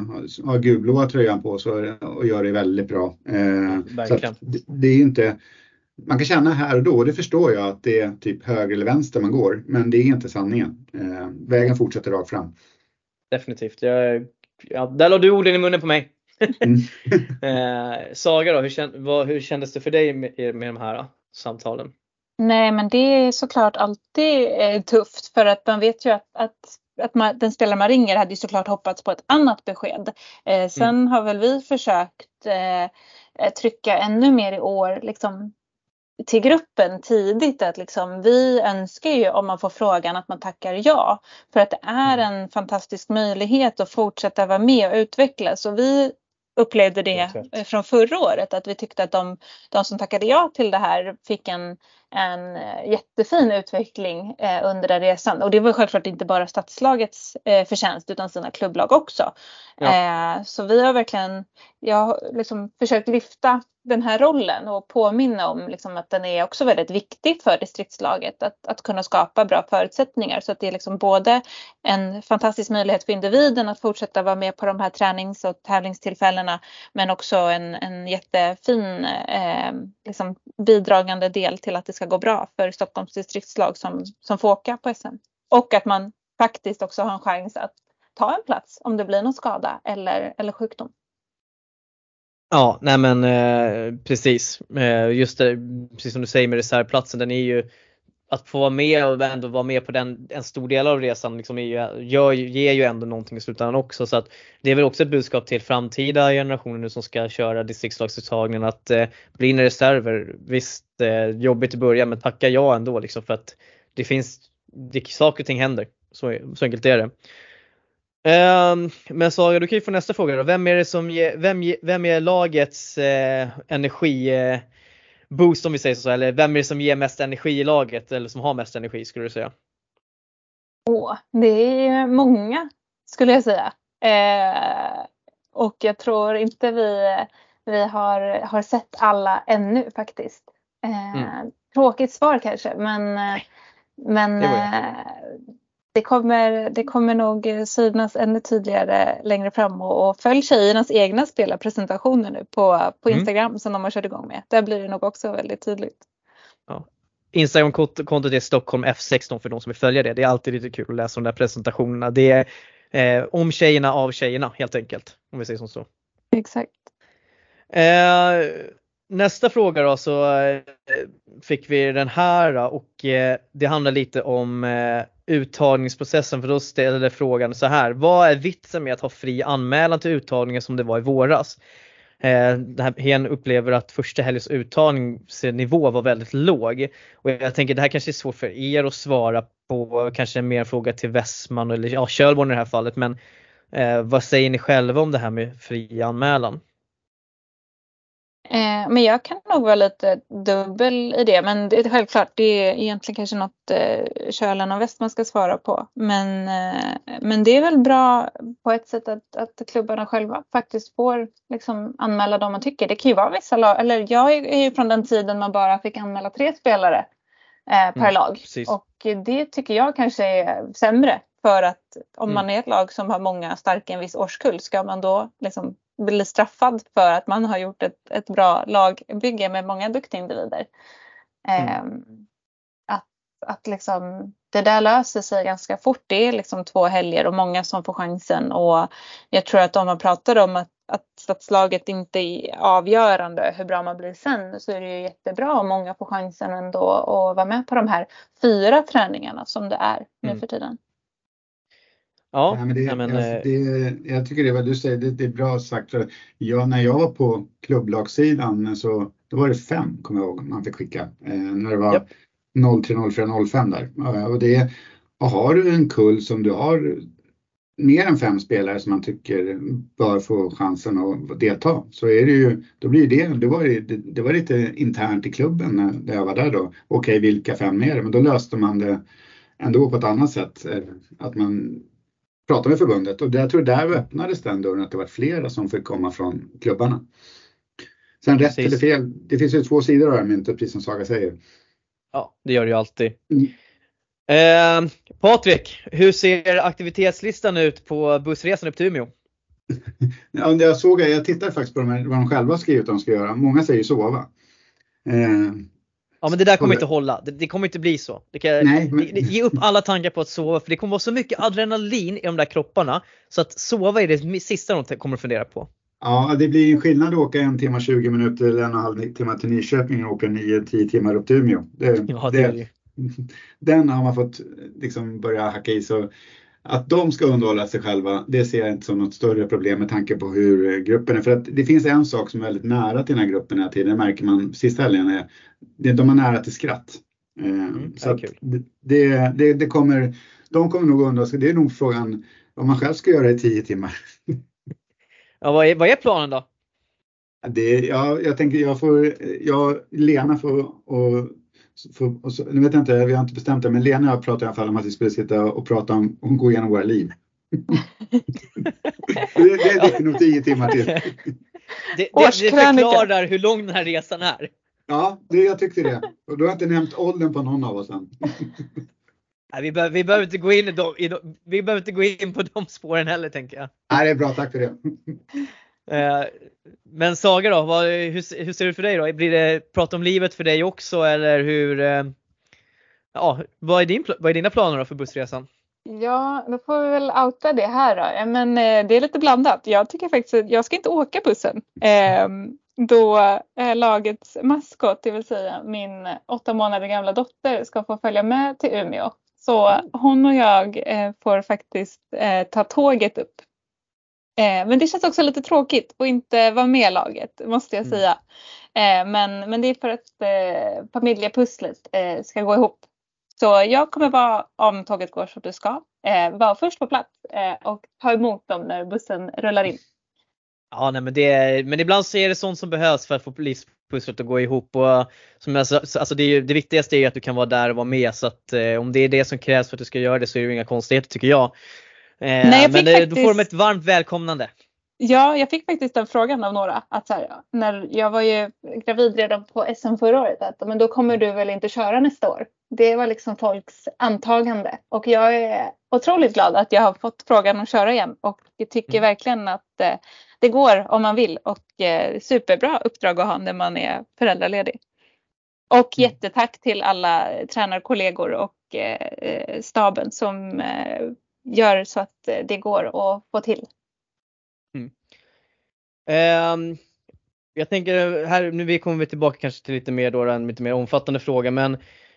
Speaker 3: har gulblåa tröjan på sig och gör det väldigt bra. Eh, så det, det, är inte, man kan känna här och då, och det förstår jag att det är typ höger eller vänster man går, men det är inte sanningen. Eh, vägen fortsätter rakt fram.
Speaker 1: Definitivt. Jag, ja, där la du orden i munnen på mig. Mm. eh, Saga då, hur, vad, hur kändes det för dig med, med de här samtalen?
Speaker 2: Nej men det är såklart alltid eh, tufft för att man vet ju att, att att man, den spelare man ringer hade ju såklart hoppats på ett annat besked. Eh, sen mm. har väl vi försökt eh, eh, trycka ännu mer i år liksom, till gruppen tidigt att liksom, vi önskar ju om man får frågan att man tackar ja. För att det är mm. en fantastisk möjlighet att fortsätta vara med och utvecklas. Och vi upplevde det från förra året att vi tyckte att de, de som tackade ja till det här fick en, en eh, jättefin utveckling eh, under den resan. Och det var självklart inte bara stadslagets eh, förtjänst utan sina klubblag också. Ja. Eh, så vi har verkligen, jag har liksom försökt lyfta den här rollen och påminna om liksom att den är också väldigt viktig för distriktslaget att, att kunna skapa bra förutsättningar så att det är liksom både en fantastisk möjlighet för individen att fortsätta vara med på de här tränings och tävlingstillfällena men också en, en jättefin eh, liksom bidragande del till att det ska gå bra för Stockholms distriktslag som, som får åka på SM. Och att man faktiskt också har en chans att ta en plats om det blir någon skada eller, eller sjukdom.
Speaker 1: Ja, nej men eh, precis. Eh, just det, precis som du säger med reservplatsen, den är ju att få vara med och ändå vara med på den, en stor del av resan liksom är ju, gör, ger ju ändå någonting i slutändan också. Så att det är väl också ett budskap till framtida generationer nu som ska köra distriktslagsuttagningen att eh, bli in reserver. Visst, eh, jobbigt i början men tacka ja ändå liksom för att det finns, det, saker och ting händer. Så, så enkelt är det. Um, men Saga, du kan ju få nästa fråga då. Vem är det som ge, vem, vem är lagets eh, energi eh, boost om vi säger så, eller vem är det som ger mest energi i laget eller som har mest energi skulle du säga?
Speaker 2: Åh, det är många skulle jag säga. Eh, och jag tror inte vi, vi har, har sett alla ännu faktiskt. Eh, mm. Tråkigt svar kanske men, men det kommer, det kommer nog synas ännu tydligare längre fram och, och följ tjejernas egna spelarpresentationer nu på, på mm. Instagram mm. som de har kört igång med. Där blir det nog också väldigt tydligt.
Speaker 1: Ja. Instagram-kontot är Stockholm F16 för de som vill följa det. Det är alltid lite kul att läsa de där presentationerna. Det är eh, om tjejerna av tjejerna helt enkelt. Om vi säger som så.
Speaker 2: Exakt.
Speaker 1: Eh, nästa fråga då så eh, fick vi den här och eh, det handlar lite om eh, uttagningsprocessen för då ställde frågan så här. Vad är vitsen med att ha fri anmälan till uttagningen som det var i våras? Hen upplever att första helgens uttagningsnivå var väldigt låg. Och jag tänker det här kanske är svårt för er att svara på, kanske mer en fråga till Westman eller ja, Kölborn i det här fallet. Men eh, vad säger ni själva om det här med fri anmälan?
Speaker 2: Eh, men jag kan nog vara lite dubbel i det. Men det är självklart, det är egentligen kanske något eh, Kölen och Westman ska svara på. Men, eh, men det är väl bra på ett sätt att, att klubbarna själva faktiskt får liksom, anmäla dem man tycker. Det kan ju vara vissa lag, eller jag är ju från den tiden man bara fick anmäla tre spelare eh, per mm, lag. Precis. Och det tycker jag kanske är sämre. För att om mm. man är ett lag som har många starka i en viss årskull, ska man då liksom bli straffad för att man har gjort ett, ett bra lagbygge med många duktiga individer. Mm. Eh, att, att liksom, det där löser sig ganska fort. Det är liksom två helger och många som får chansen och jag tror att om man pratar om att, att stadslaget inte är avgörande hur bra man blir sen så är det ju jättebra om många får chansen ändå att vara med på de här fyra träningarna som det är nu mm. för tiden.
Speaker 3: Ja, Nej, men det, men, alltså, det, jag tycker det vad du säger, det, det är bra sagt. Ja, när jag var på klubblagssidan så då var det fem, kommer jag ihåg, man fick skicka. Eh, när det var yep. 03, 04, 05 där. Och det, och har du en kull som du har mer än fem spelare som man tycker bör få chansen att delta så är det ju, då blir det, det var, det, det var lite internt i klubben när jag var där då. Okej, vilka fem är det? Men då löste man det ändå på ett annat sätt. Eh, att man prata med förbundet och jag tror där öppnades den dörren att det var flera som fick komma från klubbarna. Sen rätt eller fel, det finns ju två sidor av det här myntet precis som Saga säger.
Speaker 1: Ja, det gör det ju alltid. Mm. Eh, Patrik, hur ser aktivitetslistan ut på bussresan upp till Umeå?
Speaker 3: ja, jag såg, jag tittade faktiskt på de här, vad de själva skrivit att de ska göra. Många säger sova. Eh,
Speaker 1: Ja men det där kommer inte hålla. Det, det kommer inte bli så. Det kan,
Speaker 3: Nej, men-
Speaker 1: ge- upp alla tankar på att sova för det kommer vara så mycket adrenalin i de där kropparna så att sova är det sista de kommer att fundera på.
Speaker 3: Ja, det blir en skillnad att åka en timme 20 minuter eller en och en halv timme till Nyköping och åka 9-10 timmar upp till Umeå. Det,
Speaker 1: Ja, det det ju.
Speaker 3: Den har man fått liksom börja hacka i. Så att de ska underhålla sig själva, det ser jag inte som något större problem med tanke på hur gruppen är. För att det finns en sak som är väldigt nära till den här gruppen hela tiden, det märker man sista helgen, är, det- de är nära till skratt. Eh,
Speaker 1: Mm,
Speaker 3: så att det, det, det, kommer, de kommer nog undra, så det är nog frågan om man själv ska göra det i 10 timmar.
Speaker 1: Ja, vad, är, vad är planen då?
Speaker 3: Det, ja, jag tänker jag får, jag, Lena får och, och så, nu vet jag inte, vi har inte bestämt det, men Lena och jag pratade i alla fall om att vi skulle sitta och prata om och gå igenom våra liv. det, det är nog 10 timmar till.
Speaker 1: Det, det, det förklarar hur lång den här resan är.
Speaker 3: Ja, det, jag tyckte det. Och då har inte nämnt åldern på någon av oss än.
Speaker 1: Nej, vi, behöver, vi, behöver inte gå in i de, i de, vi behöver inte gå in på de spåren heller tänker jag.
Speaker 3: Nej, det är bra, tack för det.
Speaker 1: Eh, men Saga då, vad, hur, hur ser det ut för dig då? Blir det prat om livet för dig också eller hur? eh, Ja, vad är, din, vad är dina planer då för bussresan?
Speaker 2: Ja, då får vi väl outa det här då. Men eh, det är lite blandat. Jag tycker faktiskt att jag ska inte åka bussen. Eh, då eh, lagets maskot, det vill säga min åtta månader gamla dotter, ska få följa med till Umeå. Så hon och jag eh, får faktiskt eh, ta tåget upp. Eh, men det känns också lite tråkigt att inte vara med i laget, måste jag
Speaker 1: Mm.
Speaker 2: säga. Eh, men, men det är för att eh, familjepusslet eh, ska gå ihop. Så jag kommer vara, om tåget går som det ska, vara först på plats och ta emot dem när bussen rullar in.
Speaker 1: Ja, nej, men, det, är- men ibland så är det sånt som behövs för att få livspusslet att gå ihop. Och, som jag, alltså det, är ju- det viktigaste är ju att du kan vara där och vara med så att eh, om det är det som krävs för att du ska göra det så är det ju inga konstigheter tycker jag. Eh,
Speaker 2: Nej, jag
Speaker 1: men eh, då får de
Speaker 2: faktiskt-
Speaker 1: ett varmt välkomnande.
Speaker 2: Ja, jag fick faktiskt den frågan av några. Att här, när jag var ju gravid redan på SM förra året. Att, men då kommer du väl inte köra nästa år. Det var liksom folks antagande. Och jag är otroligt glad att jag har fått frågan att köra igen. Och jag tycker
Speaker 1: Mm.
Speaker 2: verkligen att eh, det går om man vill. Och eh, superbra uppdrag att ha när man är föräldraledig. Och
Speaker 1: Mm.
Speaker 2: jättetack till alla tränarkollegor och eh, eh, staben som eh, gör så att eh, det går att få till. Mm.
Speaker 1: Ehm, jag tänker eh, här, nu kommer vi tillbaka kanske till lite mer då, en lite mer omfattande fråga men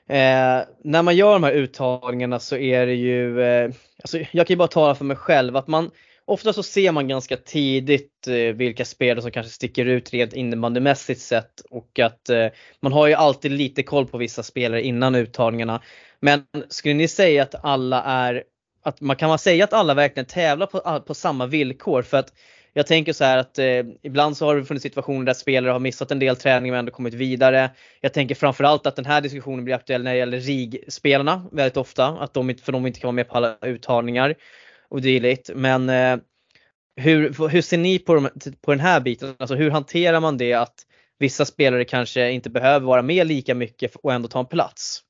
Speaker 1: eh, när man gör de här uttagningarna så är det ju, eh, alltså jag kan ju bara tala för mig själv att man ofta så ser man ganska tidigt eh, vilka spelare som kanske sticker ut rent innebandymässigt sett och att eh, man har ju alltid lite koll på vissa spelare innan uttagningarna. Men skulle ni säga att alla är, att man kan man säga att alla verkligen tävlar på, ah, på samma villkor? För att jag tänker så här att eh, ibland så har det funnits situationer där spelare har missat en del träning men ändå kommit vidare. Jag tänker framförallt att den här diskussionen blir aktuell när det gäller RIG-spelarna väldigt ofta. Att de inte, för de inte kan vara med på alla uttagningar och dylikt. Men eh, hur, hur ser ni på, de, på den här biten? Alltså hur hanterar man det att vissa spelare kanske inte behöver vara med lika mycket och ändå ta en plats?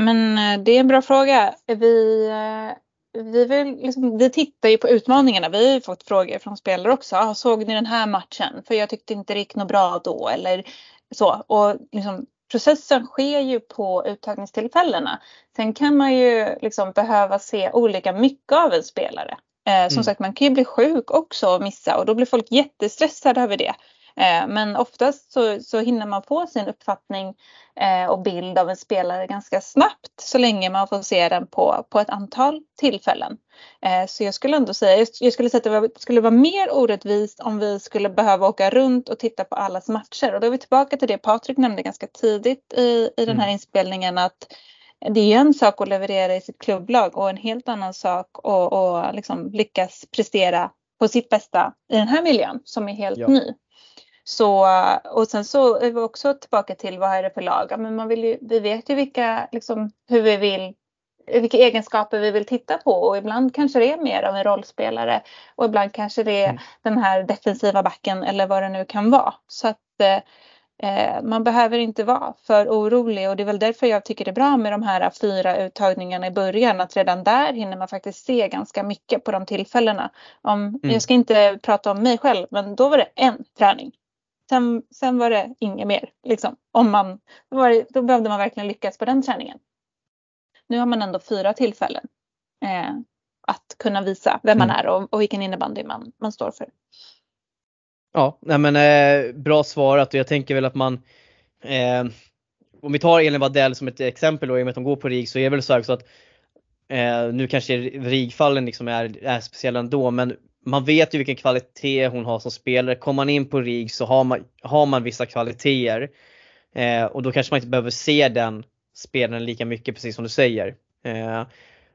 Speaker 2: Men eh, det är en bra fråga. Vi, eh, vi, vill liksom, vi tittar ju på utmaningarna. Vi har ju fått frågor från spelare också. Ah, såg ni den här matchen? För jag tyckte inte det gick något bra då. Eller så. Och liksom, processen sker ju på uttagningstillfällena. Sen kan man ju liksom behöva se olika mycket av en spelare. Eh, som
Speaker 1: Mm.
Speaker 2: sagt, man kan ju bli sjuk också och missa och då blir folk jättestressade över det. Eh, men oftast så, så hinner man få sin uppfattning eh, och bild av en spelare ganska snabbt så länge man får se den på, på ett antal tillfällen. Eh, så jag skulle ändå säga, jag, skulle säga att det var, skulle vara mer orättvist om vi skulle behöva åka runt och titta på allas matcher. Och då är vi tillbaka till det Patrik nämnde ganska tidigt i, i den här
Speaker 1: Mm.
Speaker 2: inspelningen att det är en sak att leverera i sitt klubblag och en helt annan sak att, att liksom lyckas prestera på sitt bästa i den här miljön som är helt
Speaker 1: Ja.
Speaker 2: ny. Så, och sen så är vi också tillbaka till vad är det för lag? Men man vill ju, vi vet ju vilka, liksom, hur vi vill, vilka egenskaper vi vill titta på och ibland kanske det är mer av en rollspelare och ibland kanske det är
Speaker 1: Mm.
Speaker 2: den här defensiva backen eller vad det nu kan vara. Så att eh, man behöver inte vara för orolig och det är väl därför jag tycker det är bra med de här fyra uttagningarna i början att redan där hinner man faktiskt se ganska mycket på de tillfällena. Om,
Speaker 1: Mm.
Speaker 2: Jag ska inte prata om mig själv men då var det en träning Sen, sen var det inget mer. Liksom. Om man, då, det, då behövde man verkligen lyckas på den träningen. Nu har man ändå fyra tillfällen eh, att kunna visa vem man mm. är och, och vilken innebandy man, man står för.
Speaker 1: Ja, nej men eh, bra svarat och jag tänker väl att man eh, om vi tar Elin Wadell som ett exempel då, i och med att de går på RIG så är det väl så, så att eh, nu kanske RIG-fallen liksom är, är speciella ändå men man vet ju vilken kvalitet hon har som spelare. Kommer man in på RIG så har man, har man vissa kvaliteter eh, och då kanske man inte behöver se den spelaren lika mycket precis som du säger. Eh,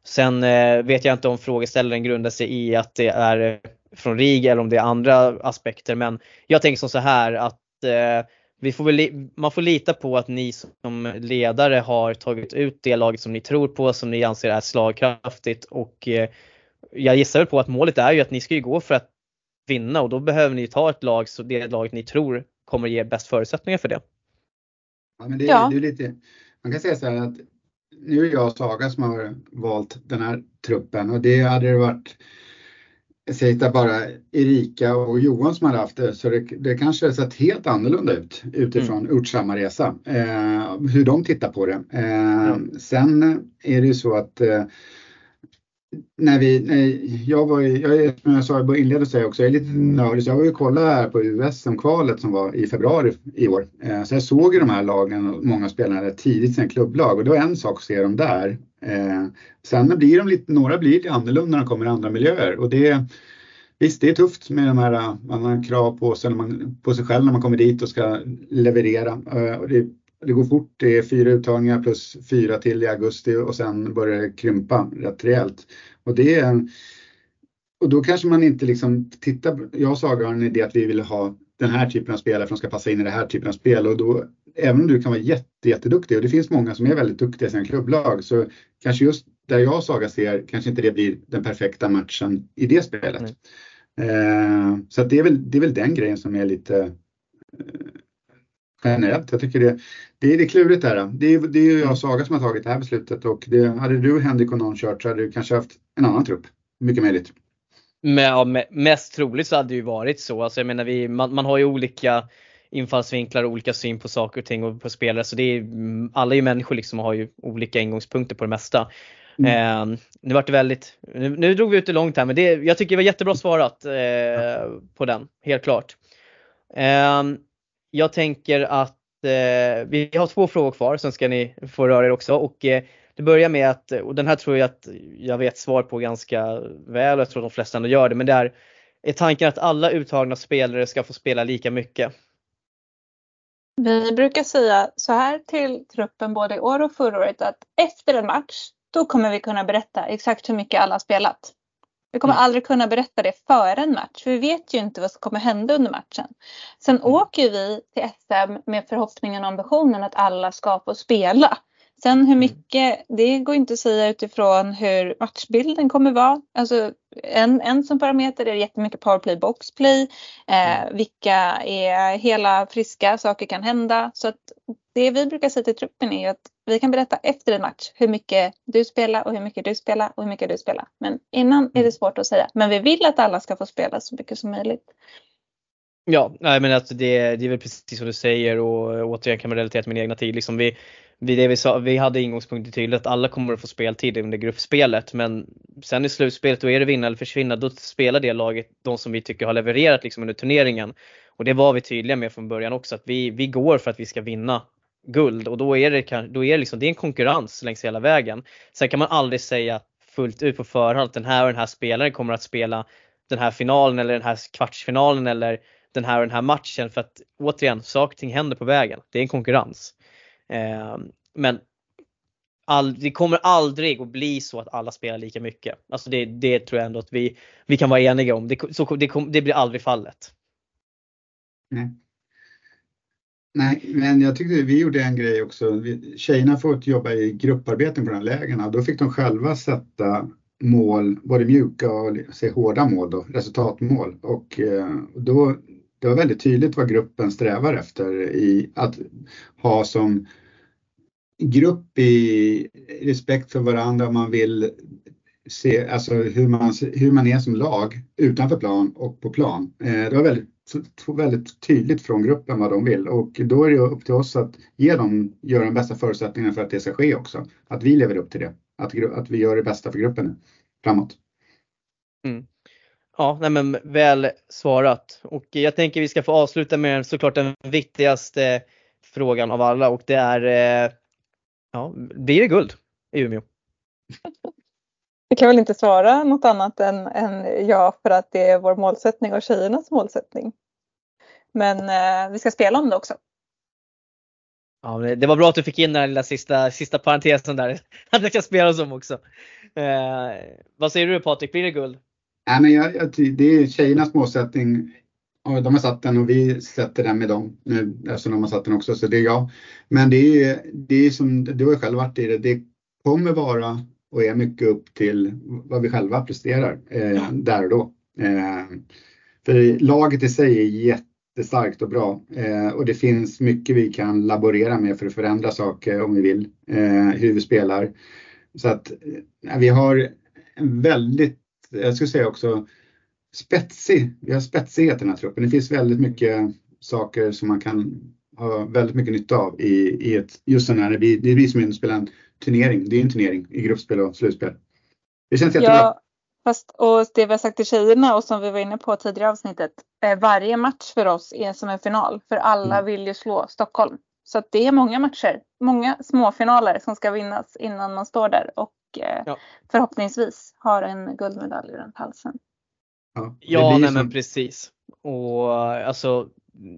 Speaker 1: sen eh, vet jag inte om frågeställaren grundar sig i att det är från RIG eller om det är andra aspekter men jag tänker som så här att eh, vi får väl, man får lita på att ni som ledare har tagit ut det laget som ni tror på, som ni anser är slagkraftigt och eh, jag gissar väl på att målet är ju att ni ska ju gå för att vinna och då behöver ni ta ett lag, så det laget ni tror kommer ge bäst förutsättningar för det.
Speaker 3: Ja, men det, ja. det är lite, man kan säga så här att nu är jag och Saga som har valt den här truppen och det hade det varit säg bara Erika och Johan som hade haft det, så det, det kanske sett helt annorlunda ut utifrån mm. samma resa. Eh, hur de tittar på det. Eh, mm. Sen är det ju så att eh, när vi, när jag var ju, är, som jag sa i inledningen också, jag är lite nördig så jag var ju kolla här på USM-kvalet som var i februari i år. Eh, så jag såg ju de här lagen och många spelare tidigt i klubblag och det var en sak att se dem där. Eh, sen blir de lite, några blir lite annorlunda när de kommer i andra miljöer och det Visst, det är tufft med de här, eh, man har krav på sig, man, på sig själv när man kommer dit och ska leverera. Och det, det går fort, det är fyra uttagningar plus fyra till i augusti och sen börjar det krympa rätt rejält. Och, det, och då kanske man inte liksom tittar, jag och Saga har en idé att vi vill ha den här typen av spelare som ska passa in i den här typen av spel och då även om du kan vara jätte, jätteduktig och det finns många som är väldigt duktiga i sina klubblag så kanske just där jag och Saga ser kanske inte det blir den perfekta matchen i det spelet. Eh, så det, är väl, det är väl den grejen som är lite eh, generellt. Jag tycker det, det, är, det är klurigt där. Det är, det är jag och Saga som har tagit det här beslutet och det, hade du Henrik och någon kört så hade du kanske haft en annan trupp. Mycket möjligt.
Speaker 1: Men, ja, mest troligt så hade det ju varit så. Alltså jag menar, vi, man, man har ju olika infallsvinklar och olika syn på saker och ting och på spelare. Så det är, alla är ju människor liksom och har ju olika ingångspunkter på det mesta. Mm. Eh, nu vart det väldigt, nu, nu, drog vi ut det långt här men det, jag tycker det var jättebra svarat eh, på den, helt klart. Eh, jag tänker att eh, vi har två frågor kvar, sen ska ni få röra er också. Och, eh, det börjar med att, och den här tror jag att jag vet svar på ganska väl och jag tror att de flesta ändå gör det, men det är, är tanken att alla uttagna spelare ska få spela lika mycket?
Speaker 2: Vi brukar säga så här till truppen både i år och förra året att efter en match då kommer vi kunna berätta exakt hur mycket alla har spelat. Vi kommer mm. aldrig kunna berätta det före en match för vi vet ju inte vad som kommer hända under matchen. Sen mm. åker vi till SM med förhoppningen och ambitionen att alla ska få spela. Sen hur mm. mycket, det går inte att säga utifrån hur matchbilden kommer vara. Alltså en, en som parameter är jättemycket powerplay, boxplay. Eh, mm. vilka är hela friska, saker kan hända. Så att det vi brukar säga till truppen är att vi kan berätta efter en match hur mycket du spelar och hur mycket du spelar och hur mycket du spelar. Men innan är det mm. svårt att säga. Men vi vill att alla ska få spela så mycket som möjligt.
Speaker 1: Ja, nej, men alltså det, det är väl precis som du säger och återigen kan man relatera till min egna tid. Liksom vi, vi, det vi, sa, vi hade ingångspunkter tydligt att alla kommer att få speltid under gruppspelet men sen i slutspelet då är det vinna eller försvinna. Då spelar det laget de som vi tycker har levererat liksom under turneringen. Och det var vi tydliga med från början också att vi, vi går för att vi ska vinna guld och då är det, då är det, liksom, det är en konkurrens längs hela vägen. Sen kan man aldrig säga fullt ut på förhand att den här och den här spelaren kommer att spela den här finalen eller den här kvartsfinalen eller den här och den här matchen för att återigen, saker och ting händer på vägen. Det är en konkurrens. Eh, men all, det kommer aldrig att bli så att alla spelar lika mycket. Alltså det, det tror jag ändå att vi, vi kan vara eniga om. Det, så, det, det blir aldrig fallet.
Speaker 3: Nej. Nej, men jag tyckte vi gjorde en grej också. Tjejerna får jobba i grupparbeten på de här lägena. Då fick de själva sätta mål, både mjuka och säg, hårda mål, då, resultatmål. Och eh, då, det var väldigt tydligt vad gruppen strävar efter i att ha som grupp i respekt för varandra. Man vill se alltså hur man, hur man är som lag utanför plan och på plan. Eh, det var väldigt väldigt tydligt från gruppen vad de vill och då är det upp till oss att ge dem, göra de bästa förutsättningarna för att det ska ske också. Att vi lever upp till det, att, att vi gör det bästa för gruppen framåt.
Speaker 1: Mm. Ja, nej men väl svarat. Och jag tänker vi ska få avsluta med såklart den viktigaste frågan av alla och det är, eh, ja, blir det guld i Umeå?
Speaker 2: Vi kan väl inte svara något annat än, än ja för att det är vår målsättning och tjejernas målsättning. Men eh, vi ska spela om det också.
Speaker 1: Ja, det var bra att du fick in den lilla sista, sista parentesen där. Att det ska spelas om också. Eh, vad säger du Patrik, blir det guld?
Speaker 3: Nej, men jag, jag, det är tjejernas målsättning. De har satt den och vi sätter den med dem nu eftersom de har satt den också. Så det är jag. Men det är, det är som du har själv varit i det. Det kommer vara och är mycket upp till vad vi själva presterar eh, där och då. Eh, för laget i sig är jättestarkt och bra eh, och det finns mycket vi kan laborera med för att förändra saker om vi vill, eh, hur vi spelar. Så att eh, vi har en väldigt, jag skulle säga också spetsig, vi har spetsighet i den här truppen. Det finns väldigt mycket saker som man kan ha väldigt mycket nytta av i, i ett, just den här, det blir, det blir som att spela en turnering. Det är en turnering i gruppspel och slutspel. Det känns jättebra. Ja,
Speaker 2: fast, och det vi har sagt till tjejerna och som vi var inne på tidigare avsnittet. Varje match för oss är som en final. För alla mm. vill ju slå Stockholm. Så att det är många matcher. Många småfinaler som ska vinnas innan man står där. Och eh, ja. förhoppningsvis har en guldmedalj runt halsen.
Speaker 1: Ja, ja nej, som... men precis. Och alltså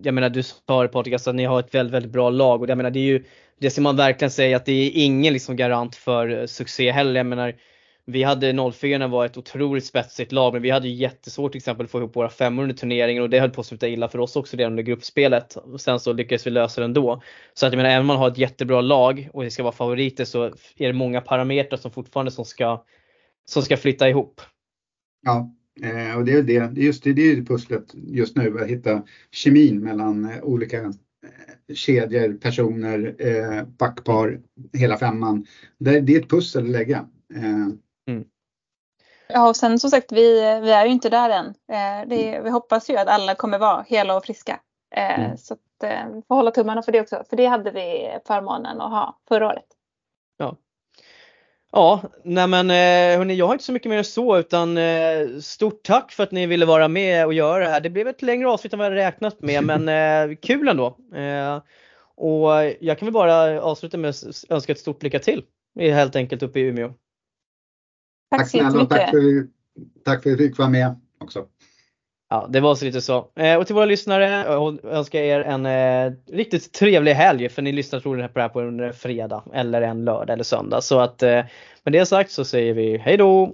Speaker 1: jag menar du sa det Patrik, alltså, ni har ett väldigt, väldigt bra lag och jag menar det är ju, det ska man verkligen säga att det är ingen liksom garant för eh, succé heller. Jag menar, vi hade 04 var ett otroligt spetsigt lag men vi hade ju jättesvårt till exempel att få ihop våra femmor under turneringen och det höll på att sluta illa för oss också redan under gruppspelet. Och sen så lyckades vi lösa det ändå. Så att jag menar även om man har ett jättebra lag och det ska vara favoriter så är det många parametrar som fortfarande som ska, som ska flytta ihop.
Speaker 3: Ja, Eh, och det är det, just det, det är pusslet just nu, att hitta kemin mellan eh, olika eh, kedjor, personer, eh, backpar, hela femman. Det, det är ett pussel att lägga. Eh. Mm.
Speaker 2: Ja och sen som sagt vi, vi är ju inte där än. Eh, det, vi hoppas ju att alla kommer vara hela och friska. Eh, mm. Så att, vi får hålla tummarna för det också. För det hade vi förmånen att ha förra året.
Speaker 1: Ja, Ja, nej men eh, hörni, jag har inte så mycket mer än så utan eh, stort tack för att ni ville vara med och göra det här. Det blev ett längre avsnitt än vad jag hade räknat med men eh, kul ändå. Och jag kan väl bara avsluta med att önska ett stort lycka till helt enkelt uppe i Umeå.
Speaker 3: Tack, tack snälla och tack för, tack för att du fick vara med också.
Speaker 1: Ja, det var så lite så. Eh, och till våra lyssnare eh, önskar jag er en eh, riktigt trevlig helg för ni lyssnar troligen på det här på en fredag eller en lördag eller söndag. Så att med det sagt så säger vi hej då!